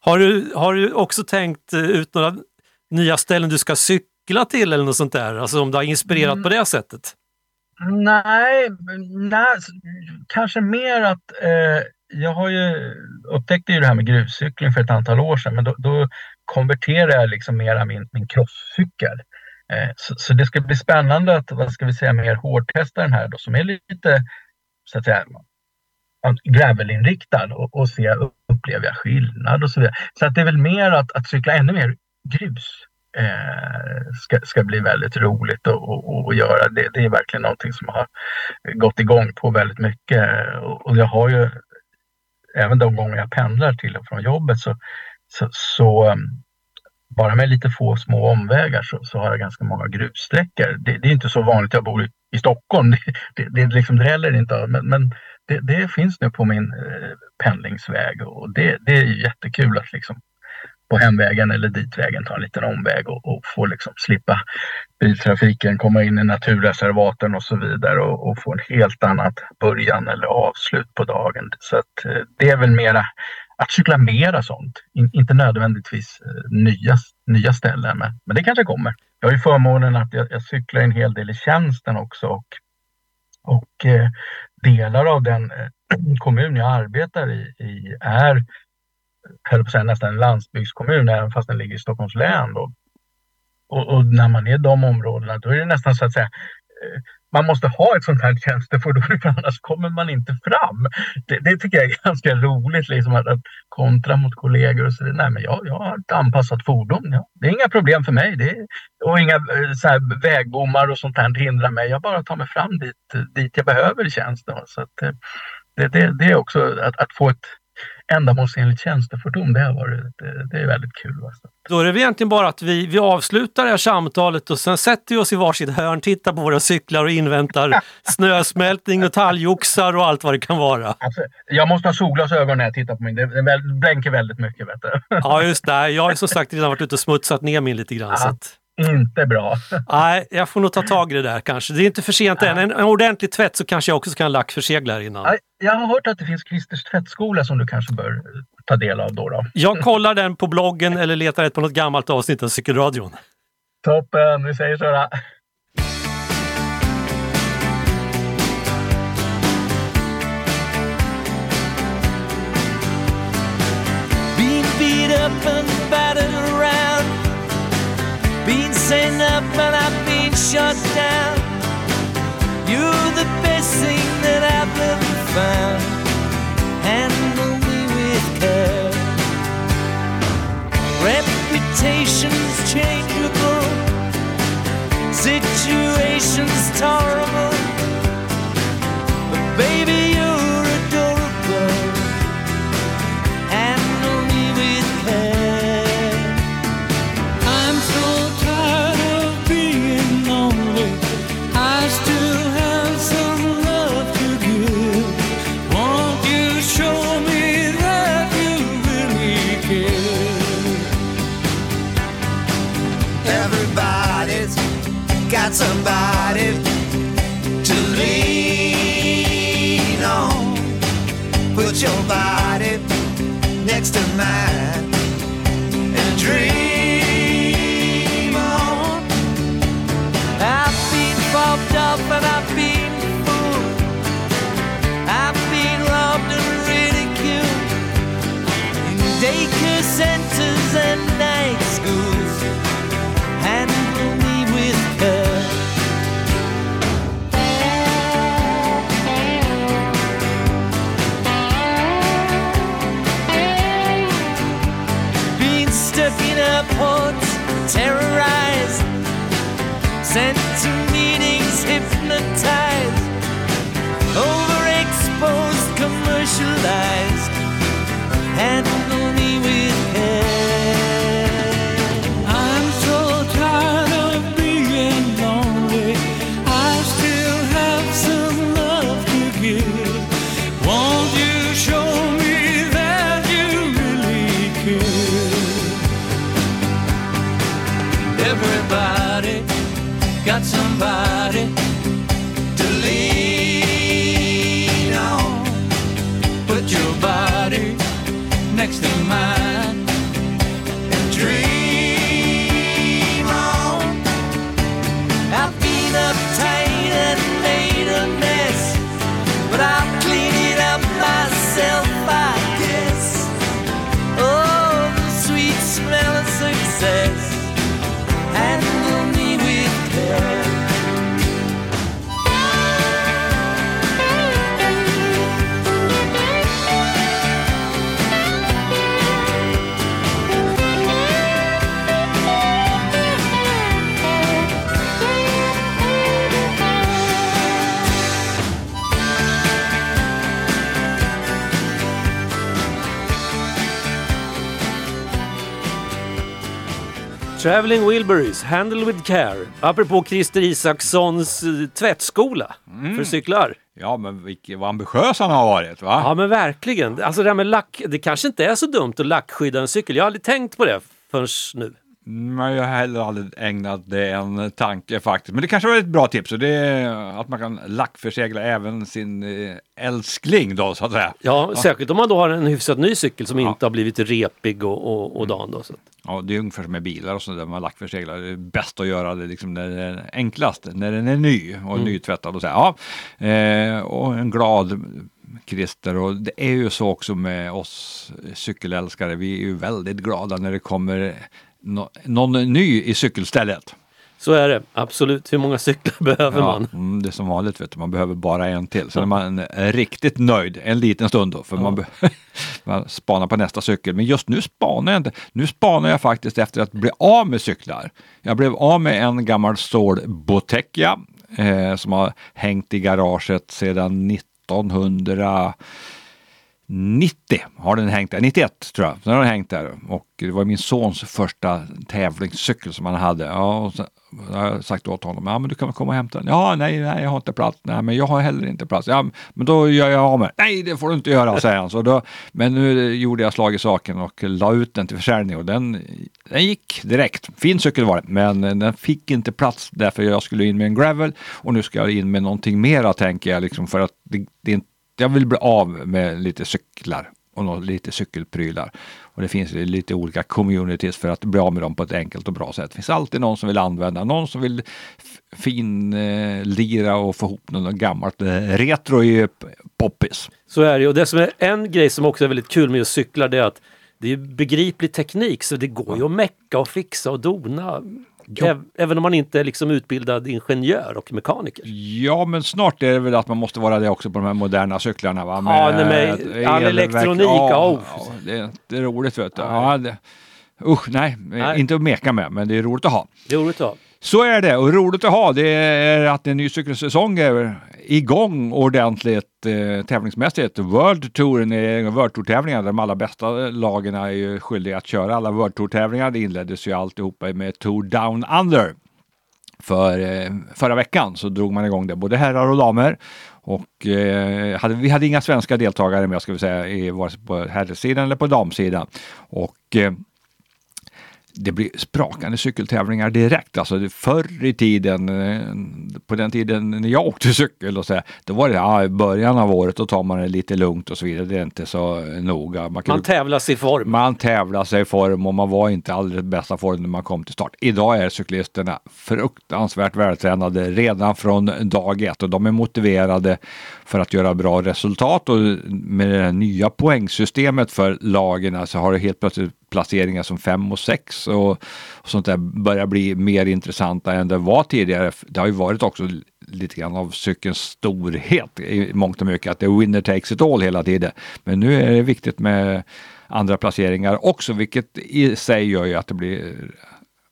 Har du, har du också tänkt eh, ut några nya ställen du ska cykla till eller något sånt där? Alltså om det har inspirerat Mm. på det sättet? Nej, nej kanske mer att eh, jag har ju upptäckte ju det här med gruscykling för ett antal år sedan men då, då konverterade jag liksom mera min, min crosscykel. Eh, så, så det ska bli spännande att, vad ska vi säga, mer hårdtesta den här då som är lite så att säga gravelinriktad och, och se upplever jag skillnad och så vidare. Så att det är väl mer att, att cykla ännu mer grus eh, ska, ska bli väldigt roligt att och, och göra. Det, det är verkligen någonting som har gått igång på väldigt mycket och, och jag har ju även de gånger jag pendlar till och från jobbet så, så, så um, bara med lite få små omvägar så, så har jag ganska många grussträckor. Det, det är inte så vanligt, jag bor i, i Stockholm, (laughs) det, det, det liksom dräller inte av, men, men det, det finns nu på min, eh, pendlingsväg och det, det är jättekul att liksom på hemvägen eller ditvägen ta en liten omväg och, och få liksom slippa biltrafiken, komma in i naturreservaten och så vidare och, och få en helt annat början eller avslut på dagen. Så att, eh, det är väl mera att cykla mera sånt, In, inte nödvändigtvis eh, nya, nya ställen, men, men det kanske kommer. Jag har ju förmånen att jag, jag cyklar en hel del i tjänsten också och, och eh, delar av den eh, (clears throat) kommun jag arbetar i, i är höll på att säga, nästan en landsbygdskommun även fast den ligger i Stockholms län. Då. Och, och, när man är i de områdena då är det nästan så att säga eh, man måste ha ett sånt här tjänstefordon (laughs) för annars kommer man inte fram. Det, det tycker jag är ganska roligt, liksom att, att kontra mot kollegor och så. Nej, men jag, jag har ett anpassat fordon. Ja. Det är inga problem för mig. Det är, och inga eh, så här, vägbommar och sånt här hindrar mig. Jag bara tar mig fram dit, dit jag behöver tjänsten. Så att, eh, det, det, det är också att, att få ett ändamålsenligt tjänstefordon. Det, har varit, det, det är väldigt kul. Alltså. Då är det egentligen bara att vi, vi avslutar det här samtalet och sen sätter vi oss i varsitt hörn, tittar på våra cyklar och inväntar (laughs) snösmältning och talgoxar och allt vad det kan vara. Alltså, jag måste ha solglasögon när jag tittar på min. Det, det blänker väldigt mycket. Vet du. Ja, just det. Jag har som (laughs) sagt redan varit ute och smutsat ner min lite grann. Ja. Inte bra. nej, jag får nog ta tag i det där kanske. Det är inte för sent än. En, en ordentlig tvätt så kanske jag också kan lackförsegla här innan. Nej, Jag har hört att det finns Christers tvättskola som du kanske bör ta del av då. då. Jag kollar den på bloggen eller letar rätt på något gammalt avsnitt av Cykelradion. Toppen, vi säger så. Being beat up Sent up and I've been shut down. You're the best thing that I've ever found. Handle me with care. Reputation's changeable. Situation's tolerable. Somebody to lean on. Put your body next to mine and dream on. I've been bobbed up and I've been fooled. I've been robbed and ridiculed in daycare centers and in terrorized sent to meetings hypnotized, overexposed, commercialized. Handle me Traveling Wilburys, Handle with Care. Apropå Christer Isakssons eh, tvättskola för cyklar. Ja, men vilken, vad ambitiös han har varit va? Ja men verkligen. Alltså det här med lack, det kanske inte är så dumt att lackskydda en cykel. Jag har aldrig tänkt på det förrän nu. Men jag har heller aldrig ägnat det en tanke faktiskt. Men det kanske var ett bra tips. Och det är att man kan lackförsegla även sin eh, älskling då så att säga. Ja, särskilt om man då har en hyfsat ny cykel som Ja. inte har blivit repig och, och, och dan. Då, så. Ja, det är ungefär som med bilar och sånt där man lackförseglar. Det är bäst att göra det liksom när det är enklast, när den är ny och nytvättad och så här. Ja, eh, och en glad Christer och det är ju så också med oss cykelälskare. Vi är ju väldigt glada när det kommer nå- någon ny i cykelstället. Så är det, absolut. Hur många cyklar (laughs) behöver Ja, man? mm, det är som vanligt, vet du, man behöver bara en till. Sen är man riktigt nöjd en liten stund då, för man, be- (laughs) man spanar på nästa cykel. Men just nu spanar jag inte. Nu spanar jag faktiskt efter att bli av med cyklar. Jag blev av med en gammal Sword Bottecchia eh, som har hängt i garaget sedan 1900 90 har den hängt där, 91 tror jag. Den har den hängt där och det var min sons första tävlingscykel som han hade. Ja, och så har jag sagt åt honom, ja men du kan väl komma och hämta den. Ja, nej, nej, jag har inte plats. Nej, men jag har heller inte plats. Ja, men då gör jag av med den. Nej, det får du inte göra, säger han. Så då, men nu gjorde jag slag i saken och la ut den till försäljning och den, den gick direkt. Fin cykel var det, men den fick inte plats därför jag skulle in med en gravel och nu ska jag in med någonting mera tänker jag liksom för att det, det är inte jag vill bli av med lite cyklar och lite cykelprylar. Och det finns lite olika communities för att bli av med dem på ett enkelt och bra sätt. Det finns alltid någon som vill använda, någon som vill f- fin eh, lira och få ihop något gammalt. Eh, retro är ju poppis. Så är det. Och det som är en grej som också är väldigt kul med att cykla det är att det är begriplig teknik så det går ju att mecka och fixa och dona. Äv- Även om man inte är liksom utbildad ingenjör och mekaniker. Ja, men snart är det väl att man måste vara det också på de här moderna cyklarna. Va? Ja, nej, eh, all elektronik, Ja, oh. ja, det, det är roligt vet du. Ja, det, usch, nej, Nej. inte att meka med, men det är roligt att ha. Det är roligt att ha. Så är det och roligt att ha det är att en ny cykelsäsong är igång ordentligt eh, tävlingsmässigt. World Touren är World Tour-tävlingar. De allra bästa lagen är ju skyldiga att köra alla World Tour-tävlingar. Det inleddes ju alltihopa med Tour Down Under. För eh, förra veckan så drog man igång det, både herrar och damer. Och eh, hade, vi hade inga svenska deltagare med, ska vi säga, i, vare sig på herrsidan eller på damsidan. Och eh, det blir sprakande cykeltävlingar direkt. Alltså förr i tiden, eh, på den tiden när jag åkte cykel, och så här, då var det ja, i början av året, då tar man det lite lugnt och så vidare. Det är inte så eh, noga. Man, Man kunde- tävlas i form. man tävlar sig i form och man var inte alldeles bästa form när man kom till start. Idag är cyklisterna fruktansvärt vältränade redan från dag ett och de är motiverade för att göra bra resultat och med det nya poängsystemet för lagen så har det helt plötsligt placeringar som 5 och 6 och, och sånt där börjar bli mer intressanta än det var tidigare. Det har ju varit också lite grann av cykelns storhet i mångt och mycket, att det är winner takes it all hela tiden. Men nu är det viktigt med andra placeringar också, vilket i sig gör ju att det blir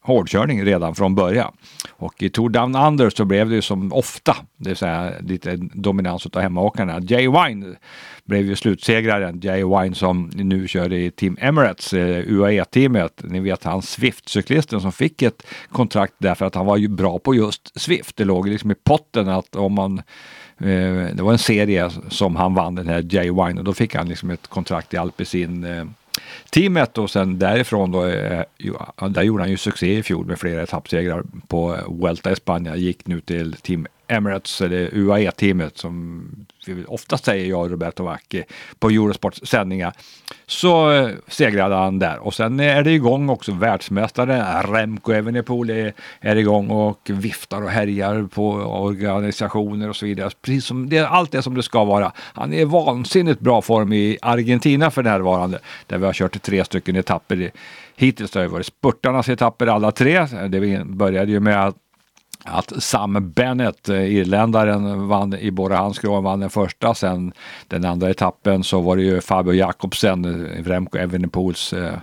hårdkörning redan från början. Och i Tour Down Under så blev det ju som ofta, det vill säga lite dominans av hemmaåkarna. Jay Wine blev ju slutsegraren. Jay Wine som nu kör i Team Emirates, eh, UAE-teamet. Ni vet han Swift-cyklisten som fick ett kontrakt därför att han var ju bra på just Swift. Det låg liksom i potten att om man eh, det var en serie som han vann den här Jay Wine och då fick han liksom ett kontrakt i Alpecin eh, teamet och sen därifrån då, eh, där gjorde han ju succé i fjol med flera etappsegrar på eh, Vuelta i Gick nu till Team Emirates, eller UAE-teamet som vi oftast säger jag och Roberto Vacchi på Eurosports sändningar. Så eh, segrade han där och sen är det igång också. Världsmästare Remco Evenepoel är, är igång och viftar och härjar på organisationer och så vidare. Precis som det, allt det som det ska vara. Han är i vansinnigt bra form i Argentina för närvarande där vi har kört tre stycken etapper. Hittills har det varit spurtarnas etapper alla tre. Det började ju med att att Sam Bennett, eh, irländaren, vann i båda handskrov, vann den första. Sen den andra etappen så var det ju Fabio Jakobsen, eh, Remco Evenepoels eh,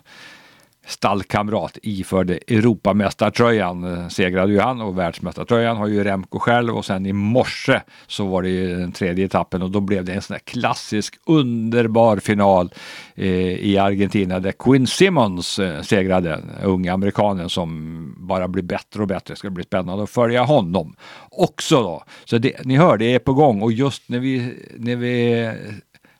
stallkamrat iförde Europamästartröjan. Eh, segrade ju han och världsmästartröjan har ju Remco själv och sen i morse så var det ju den tredje etappen och då blev det en sån här klassisk underbar final eh, i Argentina där Quinn Simmons eh, segrade, unga amerikanen som bara blir bättre och bättre. Det ska bli spännande att följa honom också då. Så det, ni hör, det är på gång och just när vi, när vi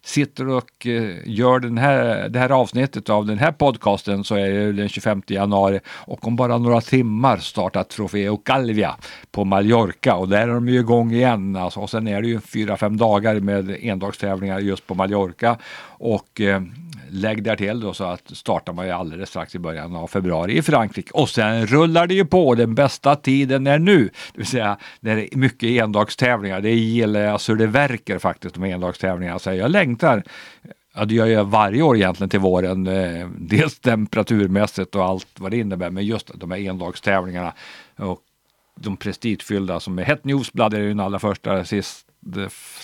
sitter och eh, gör den här, det här avsnittet av den här podcasten så är det den 25 januari och om bara några timmar startar Trofeo Calvia på Mallorca och där är de ju igång igen. Alltså, och sen är det ju fyra, fem dagar med endagstävlingar just på Mallorca och eh, lägg där till då så att startar man ju alldeles strax i början av februari i Frankrike och sen rullar det ju på. Den bästa tiden är nu, det vill säga när det är mycket endagstävlingar. Det gillar jag så det verkar faktiskt med endagstävlingar. Så jag längtar Ja, det gör jag varje år egentligen till våren. Eh, dels temperaturmässigt och allt vad det innebär, men just de här endagstävlingarna och de prestigefyllda som är Het Newsblad är ju den allra första sist,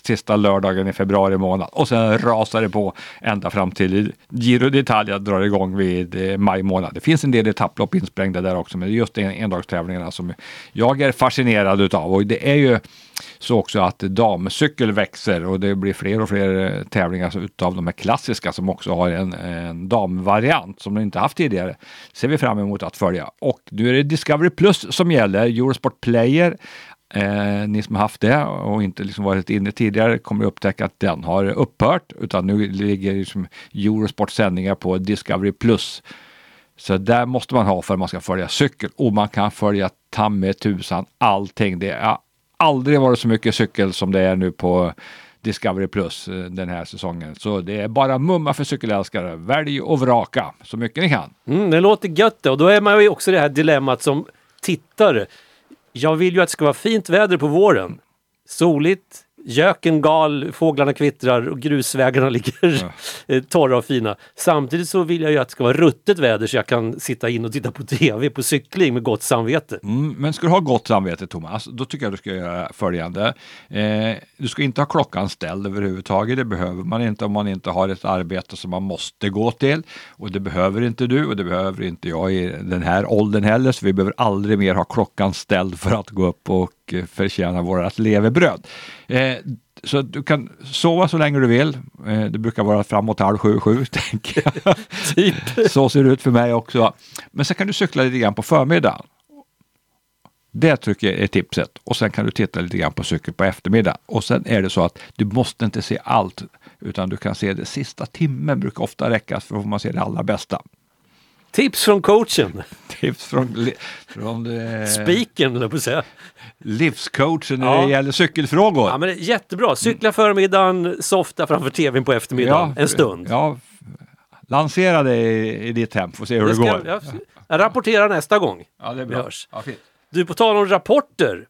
sista lördagen i februari månad och sen rasar det på ända fram till Giro d'Italia drar igång vid eh, maj månad. Det finns en del etapplopp insprängda där också, men det är just en, endagstävlingarna som jag är fascinerad utav och det är ju så också att damcykel växer och det blir fler och fler eh, tävlingar utav de här klassiska som också har en, en damvariant som de inte haft tidigare. Ser vi fram emot att följa. Och nu är det Discovery Plus som gäller. Eurosport Player Eh, ni som har haft det och inte liksom varit inne tidigare kommer upptäcka att den har upphört utan nu ligger liksom Eurosport sändningar på Discovery Plus. Så där måste man ha för att man ska följa cykel och man kan följa ta med tusan allting. Det har aldrig varit så mycket cykel som det är nu på Discovery Plus eh, den här säsongen. Så det är bara mumma för cykelälskare. Välj och vraka så mycket ni kan. Mm, det låter gött det. och då är man ju också i det här dilemmat som tittare. Jag vill ju att det ska vara fint väder på våren. Soligt, göken gal, fåglarna kvittrar och grusvägarna (laughs) ligger eh, torra och fina. Samtidigt så vill jag ju att det ska vara ruttet väder så jag kan sitta in och titta på TV på cykling med gott samvete. Mm, men ska du ha gott samvete Thomas, då tycker jag du ska göra följande. Eh, du ska inte ha klockan ställd överhuvudtaget. Det behöver man inte om man inte har ett arbete som man måste gå till. Och det behöver inte du och det behöver inte jag i den här åldern heller. Så vi behöver aldrig mer ha klockan ställd för att gå upp och eh, förtjäna vårat levebröd. Eh, så du kan sova så länge du vill. Eh, det brukar vara framåt halv sju, sju, (laughs) tänker jag. (laughs) Typ. Så ser det ut för mig också. Men sen kan du cykla lite grann på förmiddagen. Det tycker jag är tipset. Och sen kan du titta lite grann på cykel på eftermiddagen. Och sen är det så att du måste inte se allt, utan du kan se det sista timmen brukar ofta räcka för att man se det allra bästa. Tips från coachen, (laughs) Tips från, från eh, spiken höll jag på att säga. livscoachen när Ja. det gäller cykelfrågor. Ja, men jättebra, cykla förmiddagen, softa framför tvtvn på eftermiddagen en stund. Ja, lansera det i, i ditt hem, får se hur det, Det ska- går. jag, jag rapporterar nästa gång. Ja, det är bra. Ja, fint. Du, på tal om rapporter.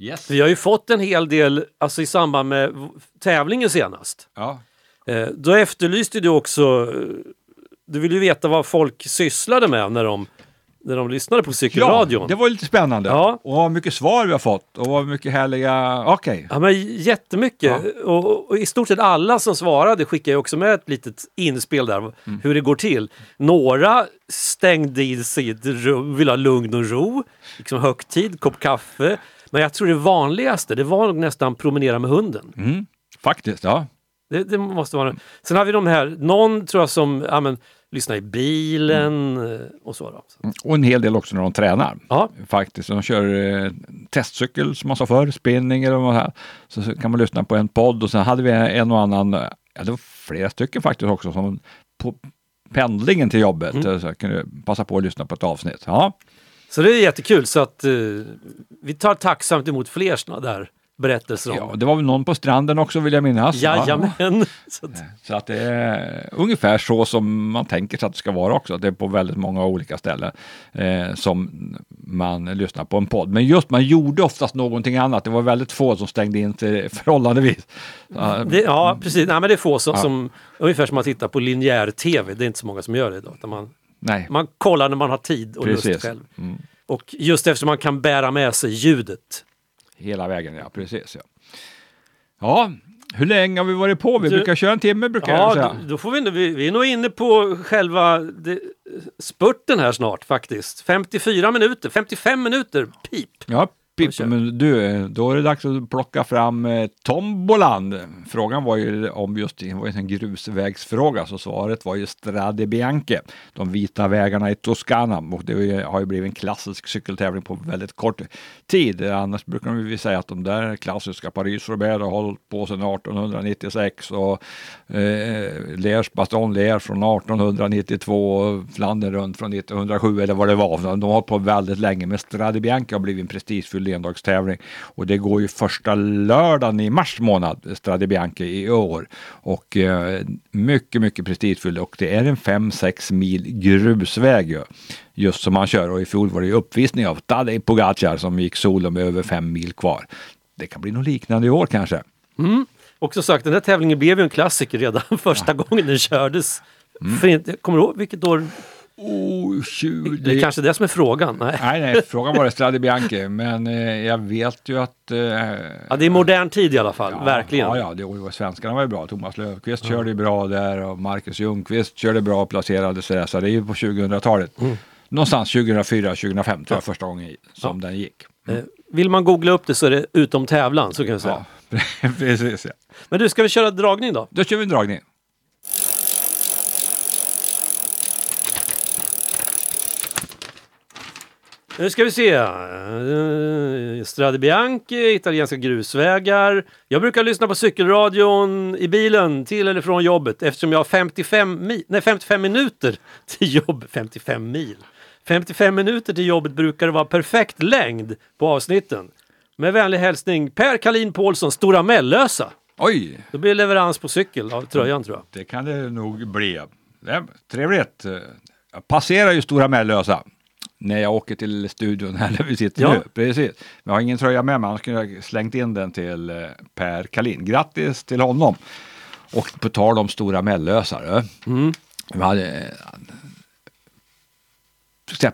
Yes. Vi har ju fått en hel del alltså i samband med tävlingen senast. Ja. Eh, då efterlyste du också, eh, du ville ju veta vad folk sysslade med när de, när de lyssnade på ja, cykelradion. det var lite spännande. Ja. Och vad mycket svar vi har fått och vad mycket härliga... Okej. Ja, men jättemycket. Och, och i stort sett alla som svarade skickade ju också med ett litet inspel där, Mm. hur det går till. Några stängde i sitt rum, vill ha lugn och ro, liksom högtid, kopp kaffe. Men jag tror det vanligaste, det var nog nästan promenera med hunden. Mm. Faktiskt, ja. Det, det måste vara Sen har vi de här, någon tror jag som ja, men, lyssnar i bilen Mm. eh, och så. Då. Så. Och en hel del också när de tränar. Ja. Faktiskt. De kör eh, testcykel som man sa förr, spinning eller vad här. Så, så kan man lyssna på en podd och sen hade vi en och annan, eh, ja det var flera stycken faktiskt också, som på pendlingen till jobbet Mm. så jag kunde passa på att lyssna på ett avsnitt. Ja, så det är jättekul så att eh, vi tar tacksamt emot fler sådana där berättelser om. ja det var väl någon på stranden också vill jag minnas. Jajamän. (laughs) Så att, Så att det är ungefär så som man tänker sig att det ska vara också. Det är på väldigt många olika ställen eh, som man lyssnar på en podd. Men just man gjorde oftast någonting annat. Det var väldigt få som stängde in sig (laughs) förhållandevis. Så, det, ja, precis. Nej, men det är få som, Ja. som ungefär som att titta på linjär tv. Det är inte så många som gör det idag. Man, nej, man kollar när man har tid och lust precis. själv. Mm, Och just eftersom man kan bära med sig ljudet. Hela vägen, ja precis. Ja. ja, hur länge har vi varit på? Vi Du- brukar köra en timme brukar jag Ja, säga. då- då får vi, vi, vi är nog inne på själva det spurten här snart faktiskt. 54 minuter, 55 minuter, pip. Ja, Pippi, men du, då är det dags att plocka fram eh, tombolan. Frågan var ju om just det var en grusvägsfråga, så svaret var ju Strade Bianche, de vita vägarna i Toscana. Och det har ju blivit en klassisk cykeltävling på väldigt kort tid. Annars brukar vi säga att de där klassiska Paris-Roubaix har hållit på sedan 1896 och eh, Liège Baston Liège från 1892 och Flandern runt från 1907 eller vad det var. De har hållit på väldigt länge, men Strade Bianca har blivit en prestigefylld endagstävling och det går ju första lördagen i mars månad, Strade Bianca i år. Och eh, mycket, mycket prestigefylld och det är en 5-6 mil grusväg ju. Just som man kör och i fjol var det uppvisning av Tadej Pogacar som gick solo med över 5 mil kvar. Det kan bli något liknande i år kanske. Också sagt, den här tävlingen blev ju en klassiker redan (laughs) första gången den kördes. Mm. För kommer du ihåg vilket år? Oh, 20... Det är kanske det som är frågan. Nej. Nej, nej, frågan var det Strade Bianche, men eh, jag vet ju att... Eh, Ja, det är modern tid i alla fall, verkligen. Ja, ja, det var, svenskarna var ju bra. Thomas Löfqvist körde ju bra där och Marcus Ljungqvist körde bra och placerade sig där. Så det är ju på 2000-talet. Mm. Någonstans 2004-2005 tror jag första gången som den gick. Eh, Vill man googla upp det så är det utom tävlan, så kan jag säga. Ja, (laughs) precis. Ja. Men du, ska vi köra dragning då? Då kör vi en dragning. Nu ska vi se. Uh, Strade Bianchi, italienska grusvägar. Jag brukar lyssna på cykelradion i bilen till eller från jobbet eftersom jag har 55, mi- nej, 55 minuter till jobb. 55 mil. 55 minuter till jobbet brukar det vara perfekt längd på avsnitten. Med vänlig hälsning Per Kalin Paulsson, Stora Mellösa. Oj, Då blir det leverans på cykel av tröjan tror jag. det kan det nog bli. Det trevligt. Jag passerar ju Stora Mellösa när jag åker till studion här där vi sitter Ja. nu. Precis. Jag har ingen tröja med mig, annars kunde jag slängt in den till eh, Per Kalin. Grattis till honom! Och på tal om Stora Mellösa. du. Vi hade, eh,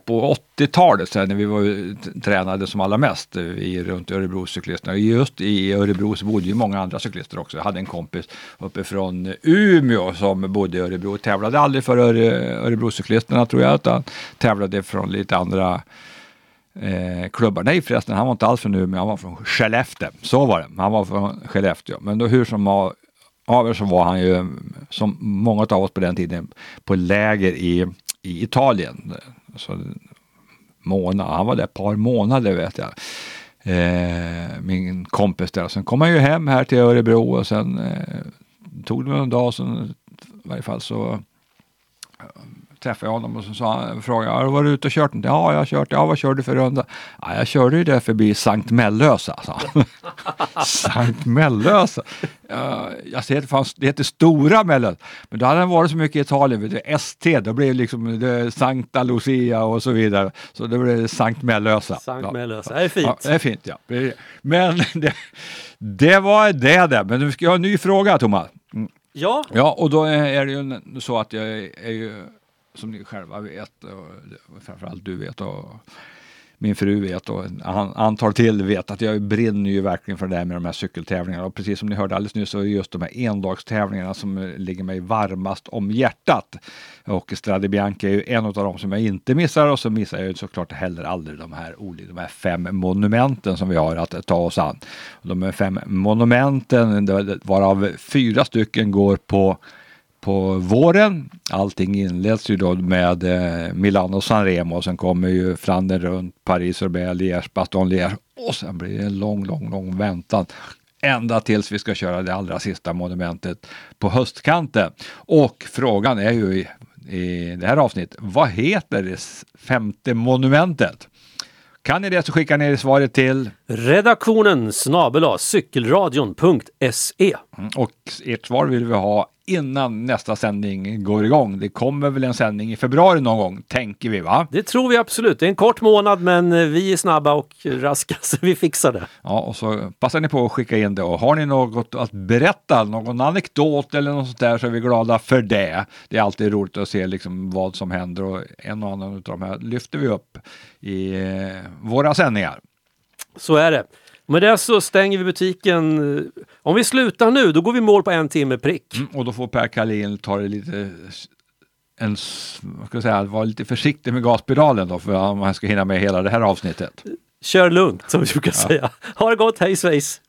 på 80-talet när vi var, tränade som allra mest eh, i, runt Örebro cyklisterna. Just i Örebro så bodde ju många andra cyklister också. Jag hade en kompis uppifrån Umeå som bodde i Örebro. Tävlade aldrig för Öre, Örebrocyklisterna tror jag, utan tävlade från lite andra eh, klubbar. Nej förresten, han var inte alls från Umeå, han var från Skellefteå. Så var det, han var från Skellefteå. Men då hur som av, av er så var han ju, som många av oss på den tiden, på läger i, i Italien. Så, månad, han var där ett par månader vet jag. Eh, min kompis där. Sen kom han ju hem här till Örebro och sen eh, tog det någon dag, sen, i varje fall så träffade jag honom och så sa han, frågade jag, har du varit ute och kört? inte?" Ja, jag har kört. Ja, vad körde du för runda? Ja, jag körde ju där förbi Sankt Mellösa, sa han. (laughs) Sankt Mellösa? Ja, jag ser att det, fanns, det heter Stora Mellösa. Men då hade han varit så mycket i Italien, vet du, ST, då blev det liksom det, Sankta Lucia och så vidare. Så då blev det Sankt Mellösa. Sankt. Mellösa, det är fint. Ja, det är fint, ja. Men (laughs) det, det var det där. Men nu ska jag ha en ny fråga, Thomas. Mm. Ja, Ja, och då är det ju så att jag är ju, som ni själva vet, och framförallt du vet och min fru vet och ett antal till vet att jag brinner ju verkligen för det här med de här cykeltävlingarna. Och precis som ni hörde alldeles nyss så är det just de här endagstävlingarna som ligger mig varmast om hjärtat. Och Strade Bianca är ju en av dem som jag inte missar och så missar jag ju såklart heller aldrig de här, de här fem monumenten som vi har att ta oss an. De här fem monumenten, varav fyra stycken går på på våren. Allting inleds ju då med eh, Milano Sanremo och sen kommer ju Flandern runt, Paris Roubaix, Liège, Baston Liège och sen blir det en lång, lång, lång väntan. Ända tills vi ska köra det allra sista monumentet på höstkanten. Och frågan är ju i, i det här avsnittet, vad heter det femte monumentet? Kan ni det så skickar ni svaret till redaktionen snabel-a cykelradion.se. Mm, Och ert svar vill vi ha innan nästa sändning går igång. Det kommer väl en sändning i februari någon gång, tänker vi va? Det tror vi absolut. Det är en kort månad men eh, vi är snabba och raska (laughs) så vi fixar det. Ja, och så passar ni på att skicka in det. Och har ni något att berätta, någon anekdot eller något sånt där så är vi glada för det. Det är alltid roligt att se liksom vad som händer och en och annan av de här lyfter vi upp i eh, våra sändningar. Så är det. Med det så stänger vi butiken. Om vi slutar nu, då går vi mål på en timme prick. Mm, och då får Per Kalin ta det lite en, vad ska jag säga, vara lite försiktig med gaspedalen då för att man ska hinna med hela det här avsnittet. Kör lugnt som vi brukar säga. Ha det gott, hej svejs!